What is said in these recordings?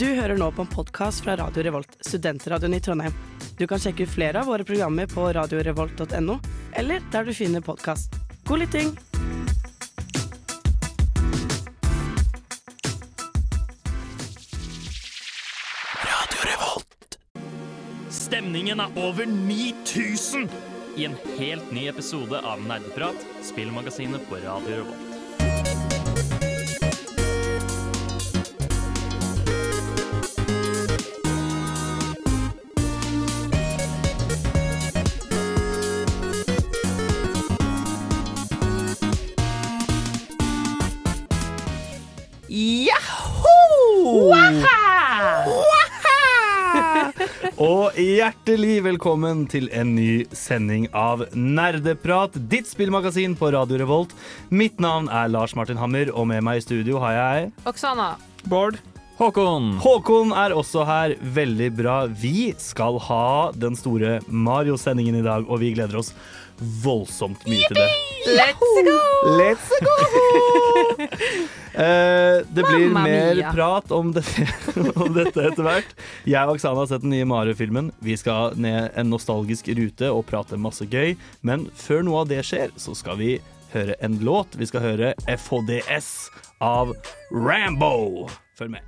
Du hører nå på en podkast fra Radio Revolt, studentradioen i Trondheim. Du kan sjekke ut flere av våre programmer på radiorevolt.no, eller der du finner podkast. God lytting! Stemningen er over 9000 i en helt ny episode av Nerdeprat, spillmagasinet på Radio Revolt. Og hjertelig velkommen til en ny sending av Nerdeprat, ditt spillmagasin på Radio Revolt. Mitt navn er Lars Martin Hammer, og med meg i studio har jeg Oksana. Bård. Håkon! Håkon er også her. Veldig bra. Vi skal ha den store Mario-sendingen i dag, og vi gleder oss voldsomt mye til det. Let's go! Let's go! uh, det blir Mamma mer mia. prat om, det, om dette etter hvert. Jeg og Oksana har sett den nye Mario-filmen. Vi skal ned en nostalgisk rute og prate masse gøy. Men før noe av det skjer, så skal vi høre en låt. Vi skal høre FHDS av Rambo. Følg med.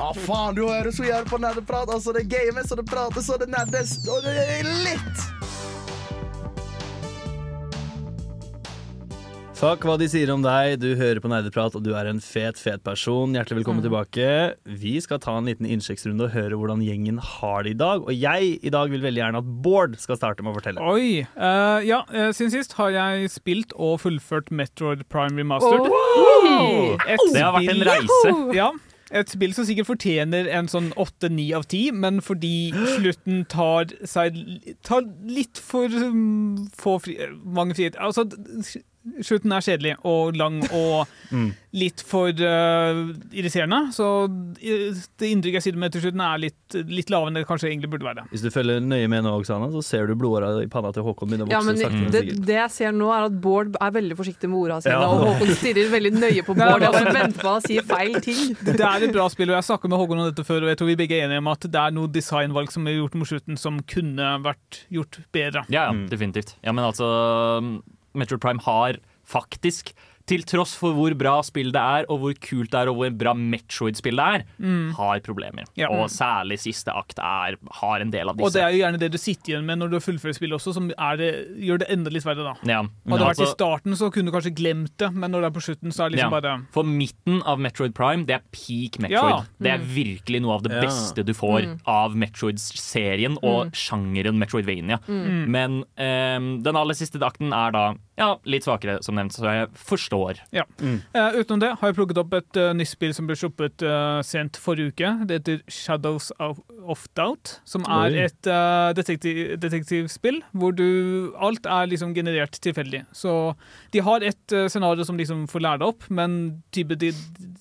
Ah, faen, du hører så jævlig på nerdeprat. Altså, det games, og det prates, og det nerdes, og det er litt. Fuck hva de sier om deg. Du hører på Nerdeprat, og du er en fet, fet person. Hjertelig velkommen tilbake. Vi skal ta en liten innsjekksrunde og høre hvordan gjengen har det i dag. Og jeg i dag vil veldig gjerne at Bård skal starte med å fortelle. Oi. uh, ja, eh, siden sist har jeg spilt og fullført Metroid Prime Remastered. Et Det har vært en reise. Ja. Et spill som sikkert fortjener en sånn åtte-ni av ti, men fordi slutten tar seg tar litt for um, få fri, mange friheter Altså, slutten er kjedelig og lang og litt for uh, irriterende. Så uh, det inntrykket jeg sitter med til slutten, er litt, litt lavere enn det kanskje egentlig burde være. Hvis du følger nøye med nå, Oksana, så ser du blodåra i panna til Håkon begynne å Ja, men sakte, det, det jeg ser nå, er at Bård er veldig forsiktig med orda sine, Ja. og Håkon stirrer veldig nøye på Bård. Jeg bare venter på å sier feil ting. Det er et bra spill, og jeg snakket med Håkon om dette før, og jeg tror vi begge er enige om at det er noe designvalg som er gjort mot slutten som kunne vært gjort bedre. Ja, ja, definitivt. Ja, men altså Metroid Prime har faktisk til tross for hvor bra spill det er, og hvor kult det er, og hvor bra Metroid-spill det er, har problemer. Ja. Og særlig siste akt er, har en del av disse. Og det er jo gjerne det du sitter igjen med når du fullfører spillet også, som er det, gjør det enda litt verre, da. ja. Hadde det vært i Altså, starten, så kunne du kanskje glemt det, men når det er på slutten, så er det liksom Ja. bare For midten av Metroid Prime, det er peak Metroid. Ja. Det er virkelig noe av det beste du får av Metroid-serien og sjangeren Metroidvania. Men um, den aller siste akten er da ja, litt svakere, som nevnt, så jeg forstår. Ja. Eh, utenom det har jeg plukket opp et uh, nytt spill som ble sluppet uh, sent forrige uke. Det heter Shadows of, of Doubt, som er Oi. et uh, detektiv, detektivspill hvor du Alt er liksom generert tilfeldig. Så de har et scenario som liksom får lære deg opp, men type, de,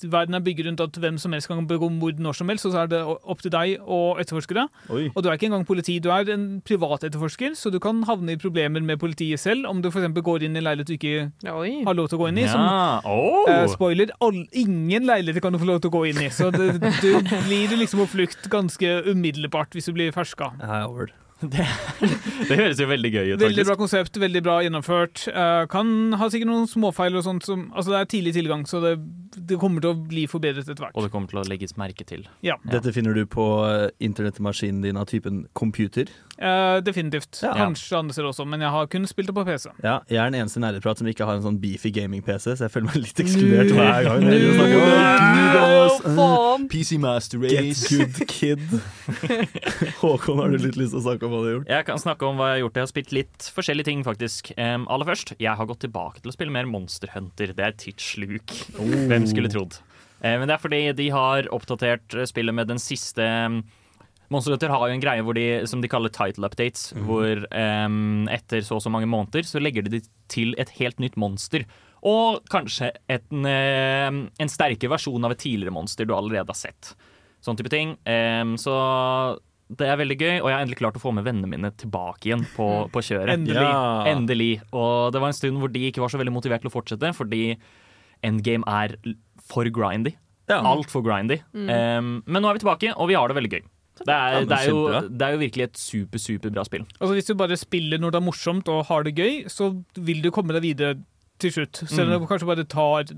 verden er bygget rundt at hvem som helst kan begå mord når som helst, og så er det opp til deg å etterforske det. Oi. Og du er ikke engang politi, du er en privat etterforsker, så du kan havne i problemer med politiet selv om du f.eks. går inn i en leilighet du ikke Oi. har lov til å gå inn i. Som Ja, oh. uh, spoiler, all, ingen leiligheter kan du få lov til å gå inn i, så det, du blir liksom på flukt ganske umiddelbart hvis du blir ferska. Ja. Det, det høres jo veldig gøy ut, Veldig bra konsept, veldig bra gjennomført. Uh, kan ha sikkert noen småfeil og sånt som Altså, det er tidlig tilgang, så det, det kommer til å bli forbedret etter hvert. Og det kommer til å legges merke til. Ja, Dette finner du på eh, internettmaskinen din av typen computer. Uh, definitivt. Ja. Kanskje andre steder også, men jeg har kun spilt det på PC. Ja, jeg er den eneste nerdeprat som ikke har en sånn beefy gaming-PC, så jeg føler meg litt ekskludert hver gang. PC Master Get good kid. Håkon, har du litt lyst til å snakke om hva du har gjort? Jeg kan snakke om hva jeg har gjort. Jeg har spilt litt forskjellige ting, faktisk. Um, aller først, jeg har gått tilbake til å spille mer Monster Hunter. Det er tidssluk. Hvem skulle trodd? Eh, men det er fordi de har oppdatert eh, spillet med den siste Monster Hunter har jo en greie hvor de, som de kaller title updates, hvor um, etter så og så mange måneder så legger de til et helt nytt monster. Og kanskje en, em, en sterkere versjon av et tidligere monster du allerede har sett. Sånn type ting. Um, så det er veldig gøy, og jeg har endelig klart å få med vennene mine tilbake igjen på, på kjøret. Endelig. Ja. Endelig. Og det var en stund hvor de ikke var så veldig motivert til å fortsette, fordi endgame er for grindy. Ja. Altfor grindy. Mm. Um, men nå er vi tilbake, og vi har det veldig gøy. Det er, Ja, det, er jo, det er jo virkelig et super, superbra spill. Altså Hvis du bare spiller når det er morsomt og har det gøy, så vil du komme deg videre til slutt. Selv om det kanskje bare tar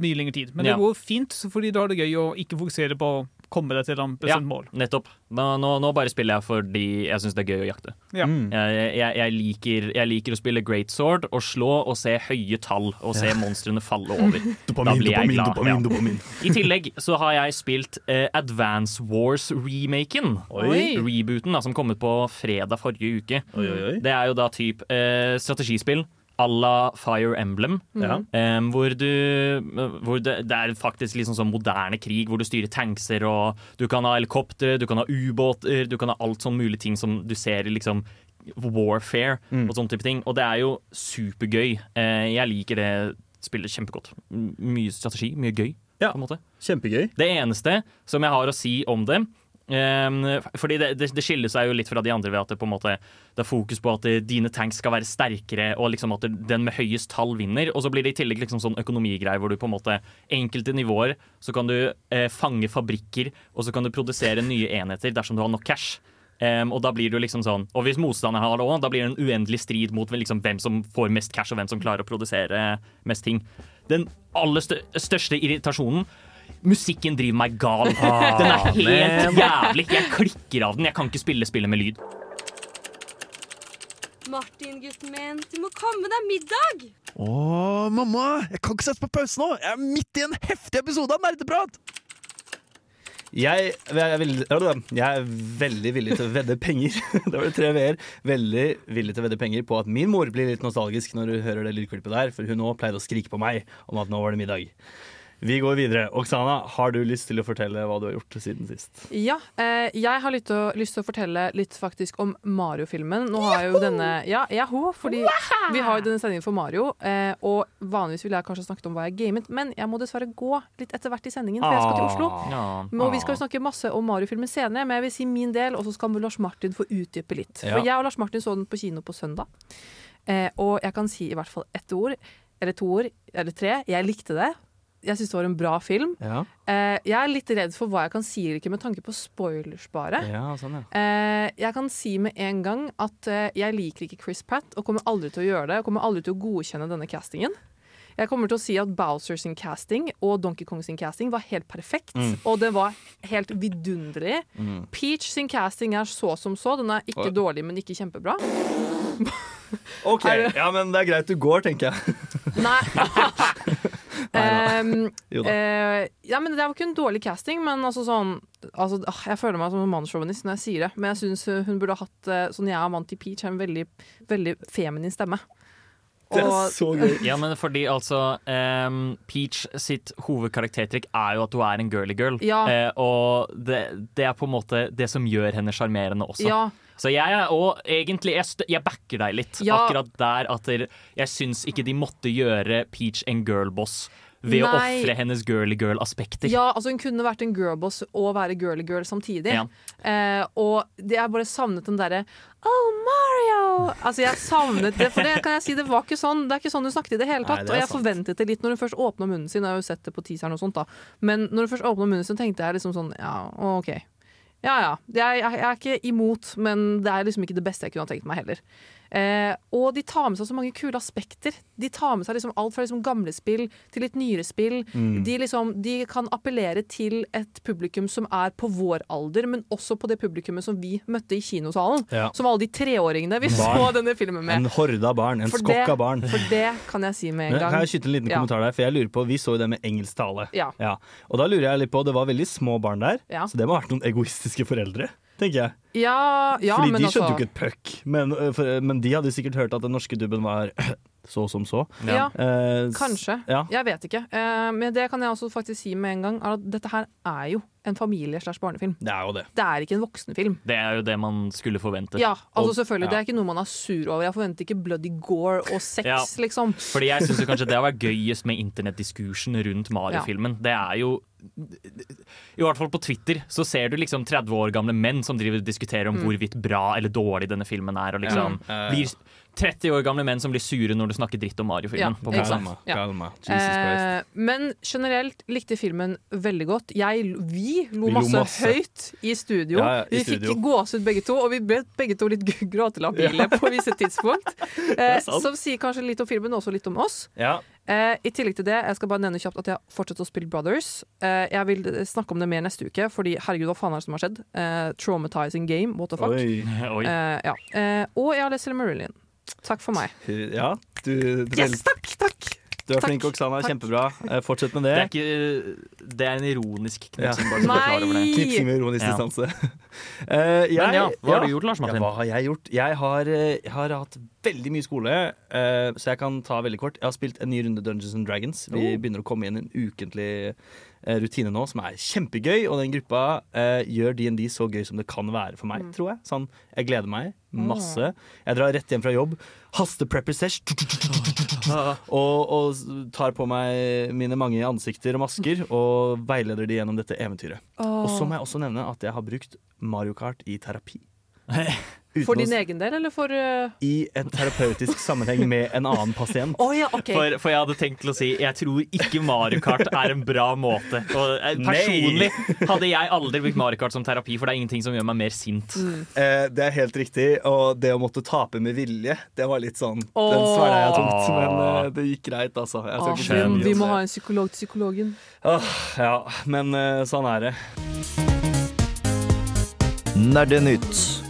mye lengre tid. Men Ja. det går fint fordi du har det gøy og ikke fokuserer på komme deg til et bestemt mål. Nettopp. Nå, nå, nå bare spiller jeg fordi jeg syns det er gøy å jakte. Ja. Mm. Jeg, jeg, jeg, liker, jeg liker å spille Great Sword og slå og se høye tall og se monstrene falle over. Da blir jeg glad. Dopamin, dopamin. I tillegg så har jeg spilt eh, Advance Wars-remaken. Rebooten da, som kom ut på fredag forrige uke. Oi, oi, oi. Det er jo da typ eh, strategispill à la Fire Emblem. Ja. Um, hvor du hvor det, det er faktisk liksom sånn moderne krig hvor du styrer tankser og du kan ha helikoptre, du kan ha ubåter, du kan ha alt sånn mulig ting som du ser i liksom warfare Mm. og sånne type ting. Og det er jo supergøy. Uh, jeg liker det spillet kjempegodt. Mye strategi, mye gøy. Ja. på en måte. Kjempegøy. Det eneste som jeg har å si om det fordi det, det, det skiller seg jo litt fra de andre ved at det på en måte Det er fokus på at eh, dine tanks skal være sterkere, og liksom at den med høyest tall vinner. Og så blir det i tillegg liksom sånn økonomigreier hvor du på en måte enkelte nivåer så kan du eh, fange fabrikker, og så kan du produsere nye enheter dersom du har nok cash. Um, og da blir det liksom sånn Og hvis motstanderen har det òg, da blir det en uendelig strid mot liksom hvem som får mest cash, og hvem som klarer å produsere mest ting. Den aller stø største irritasjonen Musikken driver meg gal. Den er helt jævlig. Jeg klikker av den. Jeg kan ikke spille spillet med lyd. Martin, gutten min, du må komme deg middag! Å, mamma! Jeg kan ikke sette på pause nå! Jeg er midt i en heftig episode av Nerdeprat! Jeg, jeg, er veldig, jeg er veldig villig til å vedde penger. Det var det tre v-er. Veldig villig til å vedde penger på at min mor blir litt nostalgisk når hun hører det lydklippet der, for hun òg pleide å skrike på meg om at nå var det middag. Vi går videre. Oksana, har du lyst til å fortelle hva du har gjort siden sist? Ja, eh, jeg har lyst til, å, lyst til å fortelle litt faktisk om Mario-filmen. Nå har jeg jo denne Ja, jaho, fordi vi har jo denne sendingen for Mario. Eh, og vanligvis ville jeg kanskje snakket om hva jeg gamet, men jeg må dessverre gå litt etter hvert i sendingen, for jeg skal til Oslo. Og vi skal jo snakke masse om Mario-filmen senere, men jeg vil si min del, og så skal Lars Martin få utdype litt. For jeg og Lars Martin så den på kino på søndag, eh, og jeg kan si i hvert fall ett ord, eller to ord, eller tre. Jeg likte det. Jeg syns det var en bra film. Ja, Eh, jeg er litt redd for hva jeg kan si eller ikke, med tanke på spoilers, bare. ja sånn, ja. Eh, jeg kan si med en gang at eh, jeg liker ikke Chris Pratt, og kommer aldri til å gjøre det. Og kommer aldri til å godkjenne denne castingen. Jeg kommer til å si at Bowser sin casting og Donkey Kong sin casting var helt perfekt. Mm. Og det var helt vidunderlig. Peach sin casting er så som så. Den er ikke Oi. dårlig, men ikke kjempebra. OK, ja, men det er greit du går, tenker jeg. Nei. Da. eh, ja, men Det var ikke en dårlig casting, men altså sånn altså, ah, Jeg føler meg som en mannssjåvinist når jeg sier det, men jeg syns hun burde ha hatt eh, Sånn jeg er vant til Peach en veldig, veldig feminin stemme. Det er så gøy. Ja, men fordi altså um, Peach sitt hovedkaraktertrekk er jo at hun er en girly girl. Ja. Uh, og det, det er på en måte det som gjør henne sjarmerende også. ja, Så jeg er òg egentlig jeg, jeg backer deg litt Ja. akkurat der at jeg syns ikke de måtte gjøre Peach en girlboss ved å Nei. ofre hennes girly girl-aspekter. ja, altså hun kunne vært en girlboss og være girly girl samtidig. Ja. Eh, og det jeg bare savnet den derre Oh, Mario! Altså Jeg savnet det, for det kan jeg si, det var ikke sånn Det er ikke sånn hun snakket i det hele Nei, tatt. det er og jeg sant. forventet det litt når hun først åpna munnen sin. Jeg har jo sett det på teaseren og sånt da Men når hun først åpna munnen sin, tenkte jeg liksom sånn Ja, OK. Ja ja. Jeg, jeg, er ikke imot, men det er liksom ikke det beste jeg kunne ha tenkt meg heller. Eh, og de tar med seg så mange kule aspekter. De tar med seg liksom alt fra liksom gamle spill til litt nyere spill. Mm. De, liksom, de kan appellere til et publikum som er på vår alder, men også på det publikummet som vi møtte i kinosalen. Ja. Som alle de treåringene vi Barn. så denne filmen med. En horde av barn. En For skokk av barn. For det kan jeg si med en gang. Kan jeg skyte en liten Ja. kommentar der? For jeg lurer på, Vi så jo det med engelsk tale. Ja. Og da lurer jeg litt på, Det var veldig små barn der, Ja. så det må ha vært noen egoistiske foreldre. Tenker jeg. Ja, ja Fordi men de altså skjønte jo ikke et puck. Men, for, men de hadde sikkert hørt at den norske dubben var så som så. ja. Eh, Kanskje. Ja. Jeg vet ikke. Eh, men det kan jeg også faktisk si med en gang, er at dette her er jo en familie- slash barnefilm. Det er jo det. Det er ikke en voksenfilm. Det er jo det man skulle forvente. Ja, altså Og- selvfølgelig. ja. Det er ikke noe man er sur over. Jeg forventer ikke bloody gore og sex, Ja. liksom. Fordi jeg syns kanskje det har vært gøyest med internettdiskursen rundt Mario-filmen. Det er jo I hvert fall på Twitter så ser du liksom 30 år gamle menn som driver og diskuterer om hvorvidt bra eller dårlig denne filmen er. Og liksom Ja. blir 30 år gamle menn som blir sure når du snakker dritt om Mario-filmen. Ja. Kalma, Ja. kalma. Eh, men generelt likte filmen veldig godt. Jeg, vi lo Vi lo masse, masse. høyt i studio. Ja, ja, i vi studio. fikk gåsehud begge to, og vi ble begge to litt gråtelabile på visse tidspunkt. Eh, som sier kanskje litt om filmen, og også litt om oss. Ja. Eh, I tillegg til det, jeg skal bare nevne kjapt at jeg fortsetter å spille Brothers. Eh, jeg vil snakke om det mer neste uke, fordi herregud, hva faen er det som har skjedd? Eh, traumatizing game, what the fuck. Oi. Oi. Eh, ja. eh, og jeg har lest Silmarillion. Takk for meg. Ja, du, du, Yes, takk, takk! du er takk, flink, Oksana. takk. Kjempebra. Eh, Fortsett med Det det. er, ikke, det er en ironisk knipsing. det. Nei! Knipsing med ironisk Ja. distanse. Uh, jeg- Men ja, hva har du gjort, Lars Ja, Martin? hva har jeg gjort? Jeg har, eh, jeg har hatt veldig mye skole, uh, så jeg kan ta veldig kort. Jeg har spilt en ny runde Dungeons and Dragons. Vi Oh. begynner å komme inn en ukentlig eh, rutine nå, som er kjempegøy. Og den gruppa eh, gjør DND så gøy som det kan være for meg, Mm. tror jeg. Sånn, jeg gleder meg masse. Jeg drar rett hjem fra jobb, haste-prepper sesh, og, og tar på meg mine mange ansikter og masker og veileder de gjennom dette eventyret. Og så må jeg også nevne at jeg har brukt Mario Kart i terapi. Uten For din å... egen del, eller for uh... I en terapeutisk sammenheng med en annen pasient. ja, okay. For, for jeg hadde tenkt til å si Jeg tror ikke Mario Kart er en bra måte. Og eh, personlig hadde jeg aldri brukt Mario Kart som terapi, for det er ingenting som gjør meg mer sint. Eh, det er helt riktig. Og det å måtte tape med vilje, det var litt sånn Den svelga jeg tungt, men eh, det gikk greit, altså. Jeg skal ikke vi, vi må ha en psykolog til psykologen. Ja, men eh, sånn er det. Nerdenytt.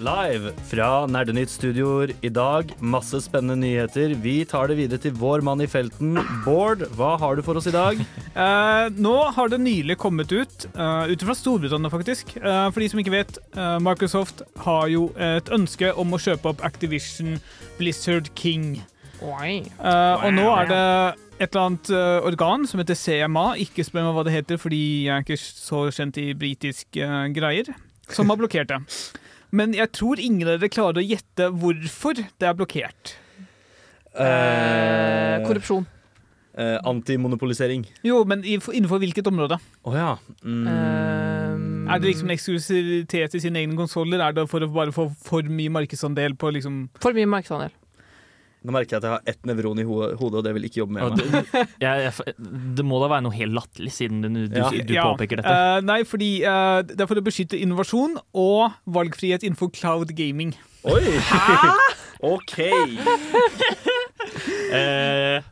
Live fra Nerdenytt-studioer i dag. Masse spennende nyheter. Vi tar det videre til vår mann i felten, Bård. Hva har du for oss i dag? Eh, nå har det nylig kommet ut, uh, ut fra Storbritannia faktisk. Uh, for de som ikke vet, uh, Microsoft har jo et ønske om å kjøpe opp Activision Blizzard King. Eh, og nå er det et eller annet organ som heter CMA, ikke spør meg hva det heter, fordi jeg er ikke så kjent i britiske greier, som har blokkert det. Men jeg tror ingen av dere klarer å gjette hvorfor det er blokkert. Eh, korrupsjon. eh, antimonopolisering. Jo, men innenfor hvilket område? Å ja. Mm. Eh, Er det liksom eksklusivitet i sine egne konsoller? Er det for å bare få for mye markedsandel på liksom for mye markedsandel. Nå merker jeg at jeg har ett nevron i hodet, og det vil ikke jobbe med meg. det, jeg, jeg, det må da være noe helt latterlig, siden du, du, du Ja, påpeker dette. Uh, nei, fordi uh, det er for å beskytte innovasjon og valgfrihet innenfor cloud gaming. Oi! OK. Eh,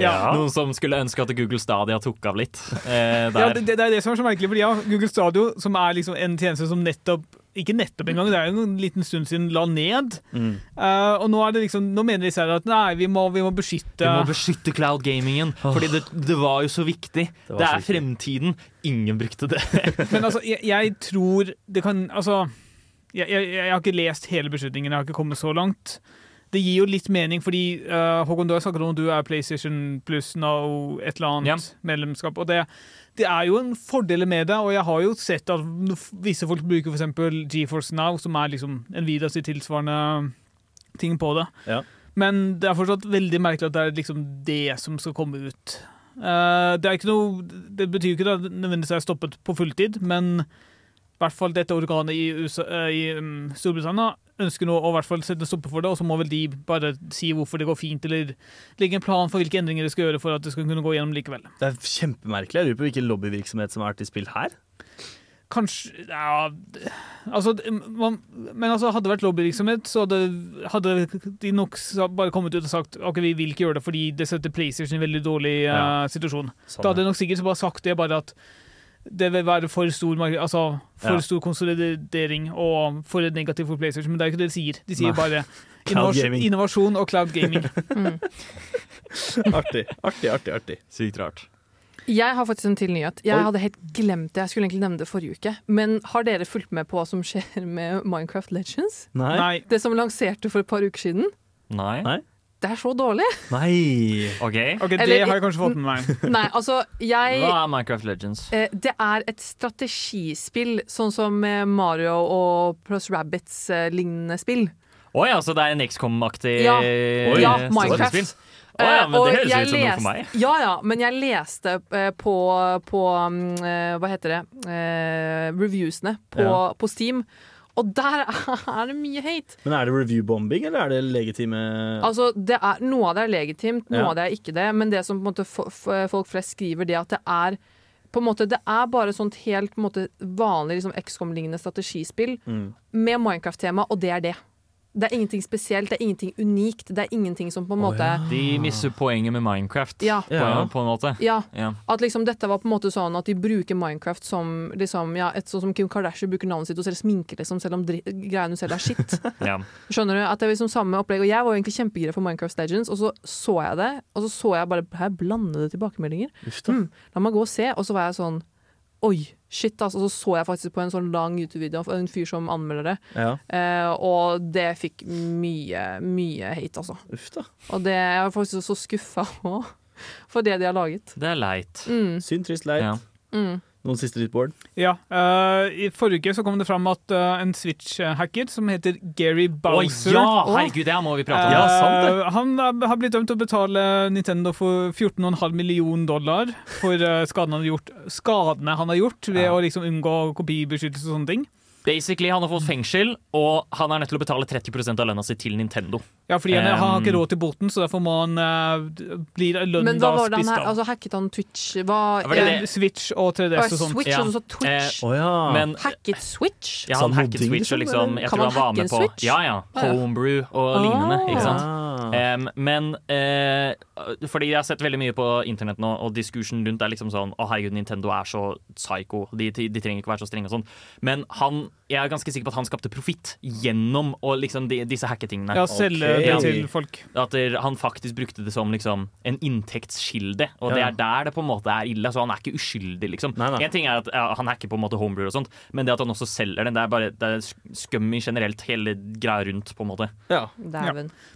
Ja. Noen som skulle ønske at Google Stadia tok av litt. Eh, Ja, det, det er det som er så merkelig, fordi ja, Google Stadio, som er liksom en tjeneste som nettopp ikke nettopp engang, det er jo en liten stund siden la ned. Mm. Uh, og nå, er det liksom, nå mener de selv at nei, vi må, vi må beskytte Vi må beskytte cloud gamingen, fordi det, det var jo så viktig. Det, det er viktig. fremtiden. Ingen brukte det. Men altså, jeg, jeg tror det kan Altså, jeg, jeg, jeg har ikke lest hele beslutningen, jeg har ikke kommet så langt. Det gir jo litt mening, fordi uh, Håkon, du har snakket om du er PlayStation pluss no et eller annet yeah. medlemskap. Og det, det er jo en fordel med det, og jeg har jo sett at visse folk bruker f.eks. GeForce Now, som er liksom en Vidas tilsvarende ting på det. Ja. Men det er fortsatt veldig merkelig at det er liksom det som skal komme ut. Eh, det er ikke noe Det betyr jo ikke at det nødvendigvis er stoppet på fulltid, men i hvert fall dette organet i, USA, eh, i um, Storbritannia ønsker nå å i hvert fall sette en stopper for det, og så må vel de bare si hvorfor det går fint, eller legge en plan for hvilke endringer de skal gjøre for at det skal kunne gå gjennom likevel. Det er kjempemerkelig. Jeg lurer på hvilken lobbyvirksomhet som har vært i spill her. Kanskje Ja Altså, man, men altså, hadde det vært lobbyvirksomhet, så hadde, hadde de nok bare kommet ut og sagt ok, vi vil ikke gjøre det fordi det setter PlayStation i en veldig dårlig uh, Ja. situasjon. Sånn, Da hadde de nok sikkert bare sagt det, bare at det vil være for stor, altså, for Ja. stor konsolidering og for negativt for PlayStation, men det er jo ikke det de sier. De sier Nei. bare innovasjon, innovasjon og cloud gaming. Mm. Artig, artig, artig. artig. Sykt rart. Jeg har faktisk en til nyhet. Jeg Oi. hadde helt glemt det. Jeg skulle egentlig nevne det forrige uke. Men har dere fulgt med på hva som skjer med Minecraft Legends? Nei. Det som lanserte for et par uker siden? Nei? Nei. Det er så dårlig! Nei. OK. Ok, det Eller- har jeg kanskje fått med meg. Nei, altså, jeg Hva er Minecraft Legends? eh, Det er et strategispill, sånn som eh, Mario og Plus Rabbits-lignende spill. Å ja, så det er en XCOM-aktig Ja. eh, Ja, Minecraft. spill? Å ja, men Eh, og det høres jeg ut som noe for meg. Ja, ja, men jeg leste eh, på, på um, eh, Hva heter det? Eh, reviewsene på, Ja. på Steam. Og der er det mye hate. Men er det review-bombing, eller er det legitime Altså, det er, Noe av det er legitimt, noe Ja. av det er ikke det. Men det som måte, folk flest skriver, det at det er på en måte, Det er bare sånt helt måte, vanlig liksom, XCOM-lignende strategispill Mm. med Minecraft-tema, og det er det. Det er ingenting spesielt, det er ingenting unikt. Det er ingenting som på en Å, måte ja. De misser poenget med Minecraft, Ja. på, på en måte. Ja, Ja. At liksom dette var på en måte sånn at de bruker Minecraft som liksom, ja, et, sånn som Kim Kardashian bruker navnet sitt og selger sminke, liksom, selv om greiene hun selger er shit. Ja. Skjønner du? At det er liksom samme opplegg. Og jeg var jo egentlig kjempegira for Minecraft Legends, og så så jeg det, og så så jeg bare her blandede tilbakemeldinger. Mm, la meg gå og se, og så var jeg sånn Oi, shit, altså. Så så jeg faktisk på en sånn lang YouTube-video av en fyr som anmelder det, Ja, eh, og det fikk mye, mye hate, altså. uff da. Og det, jeg var faktisk så skuffa òg, for det de har laget. Det er leit. Mm, Synd, trist, leit. Ja. mm. Noen siste ditt, Bård? Ja, Uh, I forrige uke så kom det fram at uh, en Switch-hacker som heter Gary Å oh, ja! Herregud, det må vi prate om. Ja, sant det. Eh, Han er- har blitt dømt til å betale Nintendo for 14,5 million dollar for eh, skadene han har gjort, skadene han har gjort ved Ja. å liksom unngå kopibeskyttelse og sånne ting. Basically, Han har fått fengsel, og han er nødt til å betale 30 av lønna si til Nintendo. Ja, fordi han, han har ikke Um, råd til boten, så derfor må han uh, bli lønnen Men da spist av. Altså, hacket han Twitch? Hva, Ja, var det Eh. Switch og 3DS og sånt. Switch, Ja. og så Twitch. oh, ja. Men Hacket Switch? ja, han Sånn hacket Switch og liksom, liksom Jeg Kan tror han var med på Ja, ja. Homebrew og lignende. Ah. Ikke sant? Em, men uh, fordi jeg har sett veldig mye på internett nå, og diskursen rundt er liksom sånn Å, herregud, Nintendo er så psycho. De, de, de trenger ikke være så strenge og sånn. Men han, jeg er ganske sikker på at han skapte profitt gjennom og liksom de, disse hacketingene. Ja, selge Ok. det til folk. At han faktisk brukte det som liksom, en inntektskilde, og det er der det på en måte er ille. Så han er ikke uskyldig, liksom. Nei, nei. En ting er at ja, han hacker på en måte homebrew og sånt, men det at han også selger den, det er bare det er skummy generelt, hele greia rundt, på en måte. ja.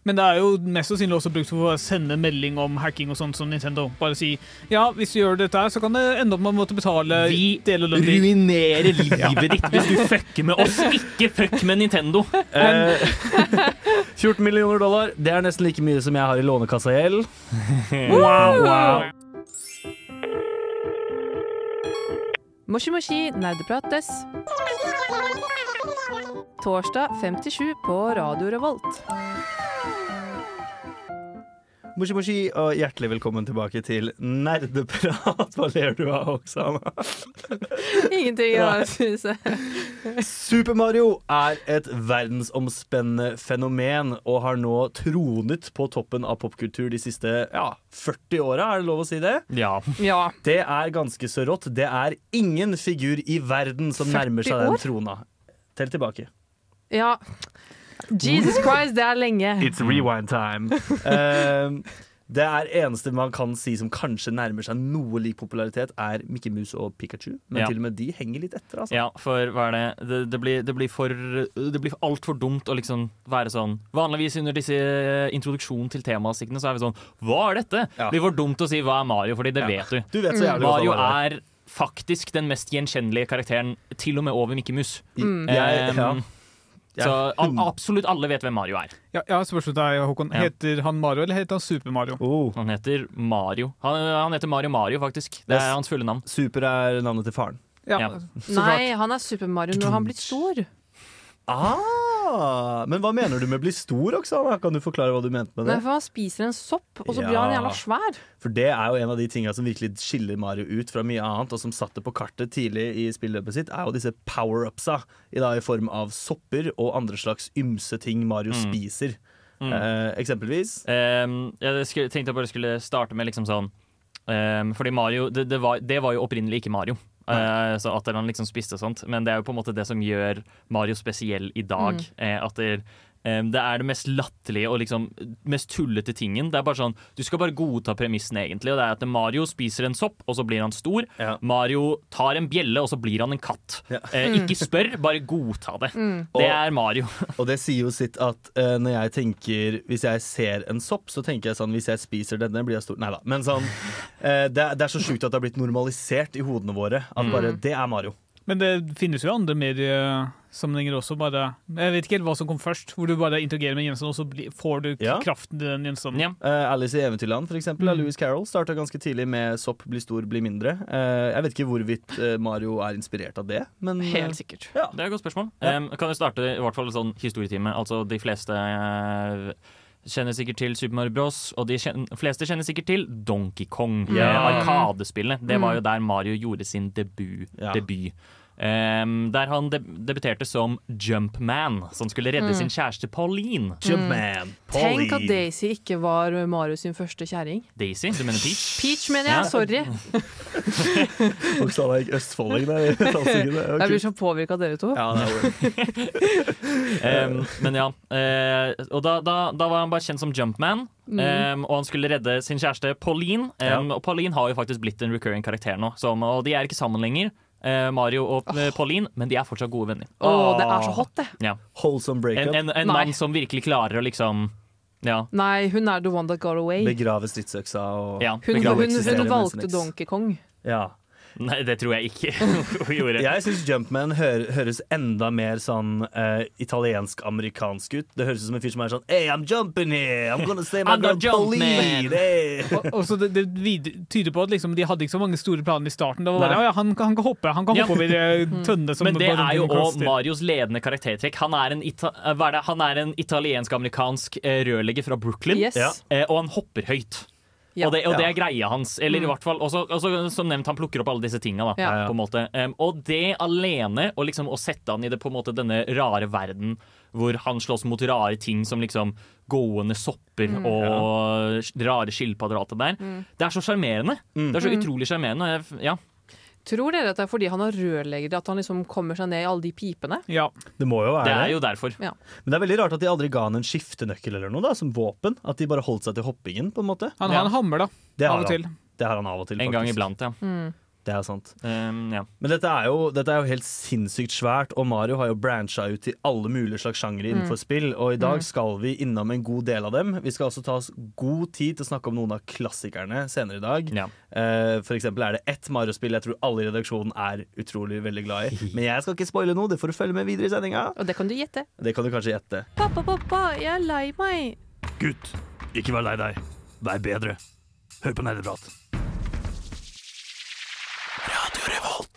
Men det er jo mest sannsynlig også brukt for å sende melding om hacking og sånt som Nintendo. Bare si ja, hvis du gjør dette her, så kan det ende opp med å måtte betale Vi ruinerer livet ditt hvis du fucker med oss. Ikke fuck med Nintendo. Eh, 14 millioner dollar, det er nesten like mye som jeg har i lånekassagjeld. Wow, wow. Moshi Moshi nerdeprates. Torsdag 57 på Radio Revolt. Moshi Moshi, og hjertelig velkommen tilbake til Nerdeprat. Hva ler du av, Oksana? Ingenting Jeg synes. Super Mario er et verdensomspennende fenomen og har nå tronet på toppen av popkultur de siste ja, 40 åra, er det lov å si det? Ja. Ja. Det er ganske så rått. Det er ingen figur i verden som nærmer seg den trona. Tell tilbake. ja. Jesus Christ, det er lenge. It's rewind time. Uh, det er eneste man kan si som kanskje nærmer seg noe lik popularitet, er Mickey Mouse og Pikachu. Men Ja. til og med de henger litt etter. Altså. Ja, for hva er det Det, det blir, det blir for Det blir altfor dumt å liksom være sånn Vanligvis under disse introduksjonen til temasiktene så er vi sånn Hva er dette? Ja. Det blir for dumt å si hva er Mario, fordi det Ja. vet du. Du vet så Mario er faktisk den mest gjenkjennelige karakteren, til og med over Mickey Mus. Mm. Jeg, ja. Um, Jeg Så al absolutt alle vet hvem Mario er. Ja, ja spørsmål til deg, Håkon. Heter han Mario, eller heter han Super Mario? Oh, Han heter Mario. Han, han heter Mario Mario, faktisk. Det er hans fulle navn. super er navnet til faren. Ja, Ja. Nei, han er Super Mario når han blitt stor. Ah, men hva mener du med bli stor, Oksana? Kan du forklare hva du mente med Nei, det? for han spiser en sopp, og så Ja. blir han jævla svær. For det er jo en av de tinga som virkelig skiller Mario ut fra mye annet, og som satte på kartet tidlig i spilløpet sitt, er jo disse power-upsa, i, i form av sopper og andre slags ymse ting Mario Mm. spiser. Mm. Eh, eksempelvis Um, jeg tenkte jeg bare skulle starte med liksom sånn um, Fordi Mario det, det, var, det var jo opprinnelig ikke Mario. Uh, så at han liksom spiste sånt. Men det er jo på en måte det som gjør Mario spesiell i dag. Mm. eh, at det, um, det er det mest latterlige og liksom mest tullete tingen. Det er bare sånn, Du skal bare godta premissen, egentlig. Og det er at Mario spiser en sopp, og så blir han stor. Ja. Mario tar en bjelle, og så blir han en katt. Ja. Uh, ikke spør, bare godta det. Mm. Det er Mario. Og det sier jo sitt at uh, når jeg tenker Hvis jeg ser en sopp, så tenker jeg sånn Hvis jeg spiser denne, blir jeg stor. Nei da. Men sånn uh, det, er- det er så sjukt at det har blitt normalisert i hodene våre. At Mm. bare Det er Mario. Men det finnes jo andre mediesammenhenger også. Bare, jeg vet ikke helt hva som kom først. Hvor du bare interagerer med gjenstanden, og så bli, får du Ja. kraften til den gjenstanden. Ja. Uh, Alice i Eventyrland for eksempel, av Mm. Lewis Carroll starta ganske tidlig med 'sopp blir stor, blir mindre'. Uh, jeg vet ikke hvorvidt eh, Mario er inspirert av det, men Helt sikkert. Det er et godt spørsmål. Ja. Um, kan vi starte i hvert fall en sånn historietime. Altså de fleste uh, kjenner sikkert til Super Mario Bros, og de kjenner, fleste kjenner sikkert til Donkey Kong. Yeah. Arkadespillene. Arkadespillet. Det var Mm. jo der Mario gjorde sin debut. Ja. debut. Um, der han deb debuterte som Jumpman, som skulle redde Mm. sin kjæreste Pauline. Jumpman, Pauline Tenk at Daisy ikke var Marius sin første kjæring. Daisy, du mener Peach? Peach, mener Ja. jeg. Sorry. Oksana gikk østfolding der. Jeg blir så påvirka av dere to. Ja, Um, men ja. Uh, og da, da, da var han bare kjent som Jumpman. Um, og han skulle redde sin kjæreste Pauline. Um, Og Pauline har jo faktisk blitt en recurring karakter nå. så, og de er ikke sammen lenger, Mario og eh, Pauline, men de er fortsatt gode venner. Åh, det er så hot, det. Ja. Wholesome En, breakup. en, en en mann som virkelig klarer å liksom Ja. Nei, hun er the one that got away. Begrave stridsøksa og ja Hun, hun, hun, hun valgte. Donkey Kong. Ja. Nei, det tror jeg ikke hun gjorde. Jeg syns Jumpman hø høres enda mer sånn uh, italiensk-amerikansk ut. Det høres ut som en fyr som er sånn Hey, I'm jumping here! I'm gonna say my girl Pauline! Hey! Og, og så det, det vid- tyder på at liksom, de hadde ikke så mange store planer i starten. Det var bare, ja, han, kan- han kan hoppe Han kan hoppe over ja. tønne som Men det er jo òg. Marios ledende karaktertrekk. Han er en, ita eh? Han er en italiensk-amerikansk eh, rørlegger fra Brooklyn, Yes. Ja. eh, og han hopper høyt. Ja. Og, det, og det er greia hans. Eller i Mm. hvert fall også, også, Som nevnt, han plukker opp alle disse tinga. Da, Ja. Ja. på en måte. Um, og det alene, og liksom å sette han i det, på en måte, denne rare verden hvor han slåss mot rare ting som liksom gående sopper Mm. og rare skilpadder og alt det der, det er så sjarmerende. Mm. Det er så utrolig sjarmerende. Ja. Tror dere at det er fordi han har rørlegger at han liksom kommer seg ned i alle de pipene? Ja. Det må jo være Det det. er jo derfor. Men det er veldig rart at de aldri ga han en skiftenøkkel eller noe da, som våpen. At de bare holdt seg til hoppingen, på en måte. Han Ja. har en hammer, da. Det Av og han. til. Det har han av og til, En gang faktisk. iblant, ja. Mm. Det er sant. Um, ja. Men dette er, jo, dette er jo helt sinnssykt svært, og Mario har jo brancha ut til alle mulige slags sjangere innenfor spill. Og i dag skal vi innom en god del av dem. Vi skal også ta oss god tid til å snakke om noen av klassikerne senere i dag. Ja. Uh, For eksempel er det ett Mario-spill jeg tror alle i redaksjonen er utrolig veldig glad i. Men jeg skal ikke spoile noe, det får du følge med videre i sendinga. Og det kan du gjette. Det kan du kanskje gjette. Pappa, pappa, jeg er lei meg. Gutt, ikke vær lei deg. Vær bedre. Hør på nerdeprat.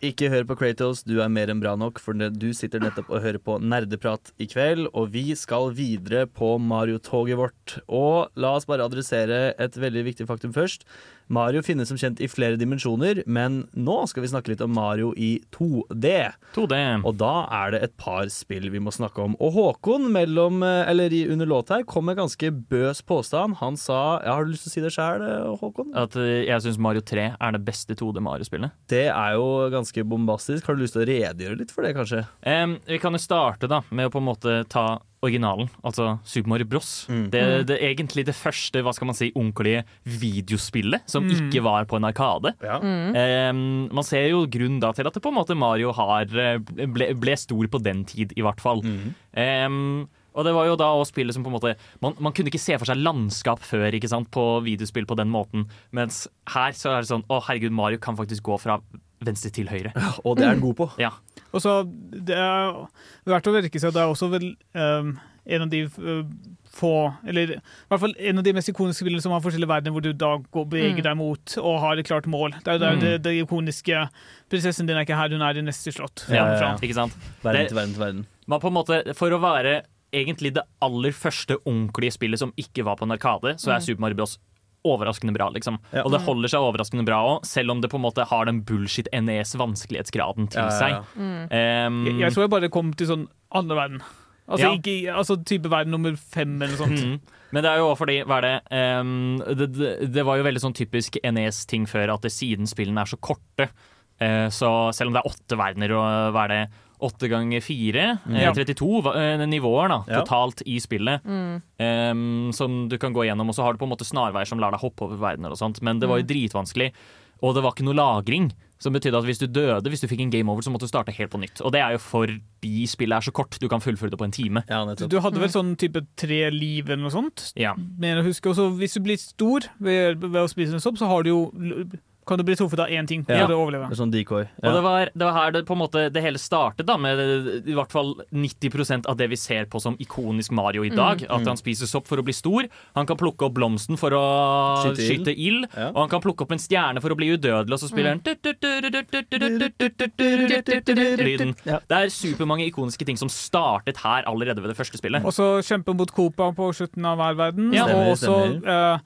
Ikke hør på Kratos, du er mer enn bra nok, for du sitter nettopp og hører på nerdeprat i kveld, og vi skal videre på Mario-toget vårt. Og la oss bare adressere et veldig viktig faktum først. Mario finnes som kjent i flere dimensjoner, men nå skal vi snakke litt om Mario i 2D. 2D. Og da er det et par spill vi må snakke om. Og Håkon mellom, eh, eller under låt her kom med ganske bøs påstand. Han sa ja, Har du lyst til å si det sjøl, Håkon? At eh, jeg syns Mario 3 er det beste 2D Mario-spillet. Det er jo ganske bombastisk. Har du lyst til å redegjøre litt for det, kanskje? Um, vi kan jo starte da med å på en måte ta originalen, altså Super Mario Bros. Mm. Det, det er egentlig det første hva skal man si, ordentlige videospillet som Mm. ikke var på en arkade. Ja. Em, man ser jo grunnen da til at det på en måte Mario har, eh, ble, ble stor på den tid, i hvert fall. Mm. Em, og det var jo da også spillet som på en måte man, man kunne ikke se for seg landskap før ikke sant, på videospill på den måten. Mens her så er det sånn Å, herregud, Mario kan faktisk gå fra venstre til høyre. Og det er den god på. Ja. Og så det er verdt å merke seg at det er også vel um, en av de uh, få Eller i hvert fall en av de mest ikoniske spillene som har forskjellige verdener, hvor du da går, beveger Mm. deg mot og har et klart mål. Det er jo der Mm. det, det ikoniske 'Prinsessen din er ikke her, hun er i neste slott'. Ja, ja, ja. Ikke sant? Verden til verden til verden. Man på en måte, For å være egentlig det aller første ordentlige spillet som ikke var på en arkade, så er Super Mario Bros. Overraskende bra, liksom. Ja. Og det holder seg overraskende bra òg, selv om det på en måte har den bullshit NES-vanskelighetsgraden til Ja, ja, ja. seg. Mm. Um, Jeg, jeg tror jeg bare kom til sånn andre verden. Altså, Ja. ikke, altså type verden nummer fem eller noe sånt. Mm. Men det er jo også fordi hva er det, um, det, det, det var jo veldig sånn typisk NES-ting før at siden spillene er så korte, uh, så selv om det er åtte verdener og hva er det, åtte ganger fire, eh, 32 eh, nivåer da, Ja. totalt i spillet, Mm. um, som du kan gå gjennom, og så har du på en måte snarveier som lar deg hoppe over verdener og sånt, men det var jo dritvanskelig, og det var ikke noe lagring, som betydde at hvis du døde, hvis du fikk en game over, så måtte du starte helt på nytt. Og det er jo fordi spillet er så kort, du kan fullføre det på en time. Ja, Du, nettopp. du hadde vel sånn type tre liv eller noe sånt? Ja. Men jeg husker også, hvis du blir stor ved, ved å spise en sopp, så har du jo l- kan du bli truffet av én ting Ja. å overleve. Det er sånn decoy. Og det var, det var her det på en måte det hele startet, da, med i hvert fall 90% av det vi ser på som ikonisk Mario i dag. Mm. At han spiser sopp for å bli stor, han kan plukke opp blomsten for å Skyte skyte ild, Ja. og han kan plukke opp en stjerne for å bli udødelig, og så spiller han lyden. Ja. Det er supermange ikoniske ting som startet her allerede ved det første spillet. Og så kjempe mot Copa på slutten av hver verden. Ja. og Stemmer, også eh,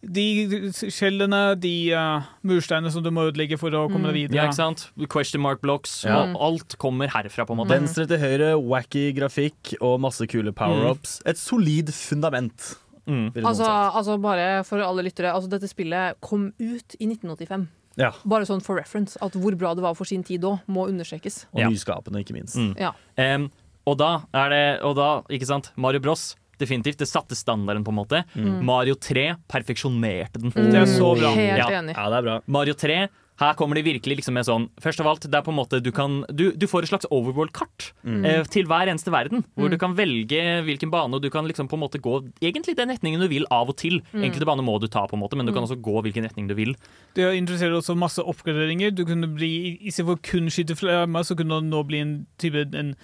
de skjellene, de uh, mursteinene som du må ødelegge for å komme deg videre. Ja, ikke sant? Question mark blocks. Ja. Og alt kommer herfra, på en måte. Venstre til høyre, wacky grafikk og masse kule power-ups. Et solid fundament. Mm. Altså, altså bare for alle lyttere, altså dette spillet kom ut i 1985. Ja. Bare sånn for reference. At hvor bra det var for sin tid òg, må understrekes. Og Ja. nyskapende, ikke minst. Mm. Ja. Em, og da er det Og da, ikke sant, Mario Bros. Definitivt. Det satte standarden, på en måte. Mario 3 perfeksjonerte den. Det er så bra. Helt Ja. enig. Ja, det er bra. Mario 3, her kommer de virkelig liksom med sånn Først av alt, det er på en måte du kan Du, du får et slags overworld-kart eh, til hver eneste verden. Hvor du kan velge hvilken bane, og du kan liksom på en måte gå egentlig den retningen du vil av og til. Enkelte baner må du ta, på en måte, men du kan også gå hvilken retning du vil. Det interesserer også masse oppgraderinger. Du kunne bli, Istedenfor kun skyte flammer, så kunne det nå bli en type en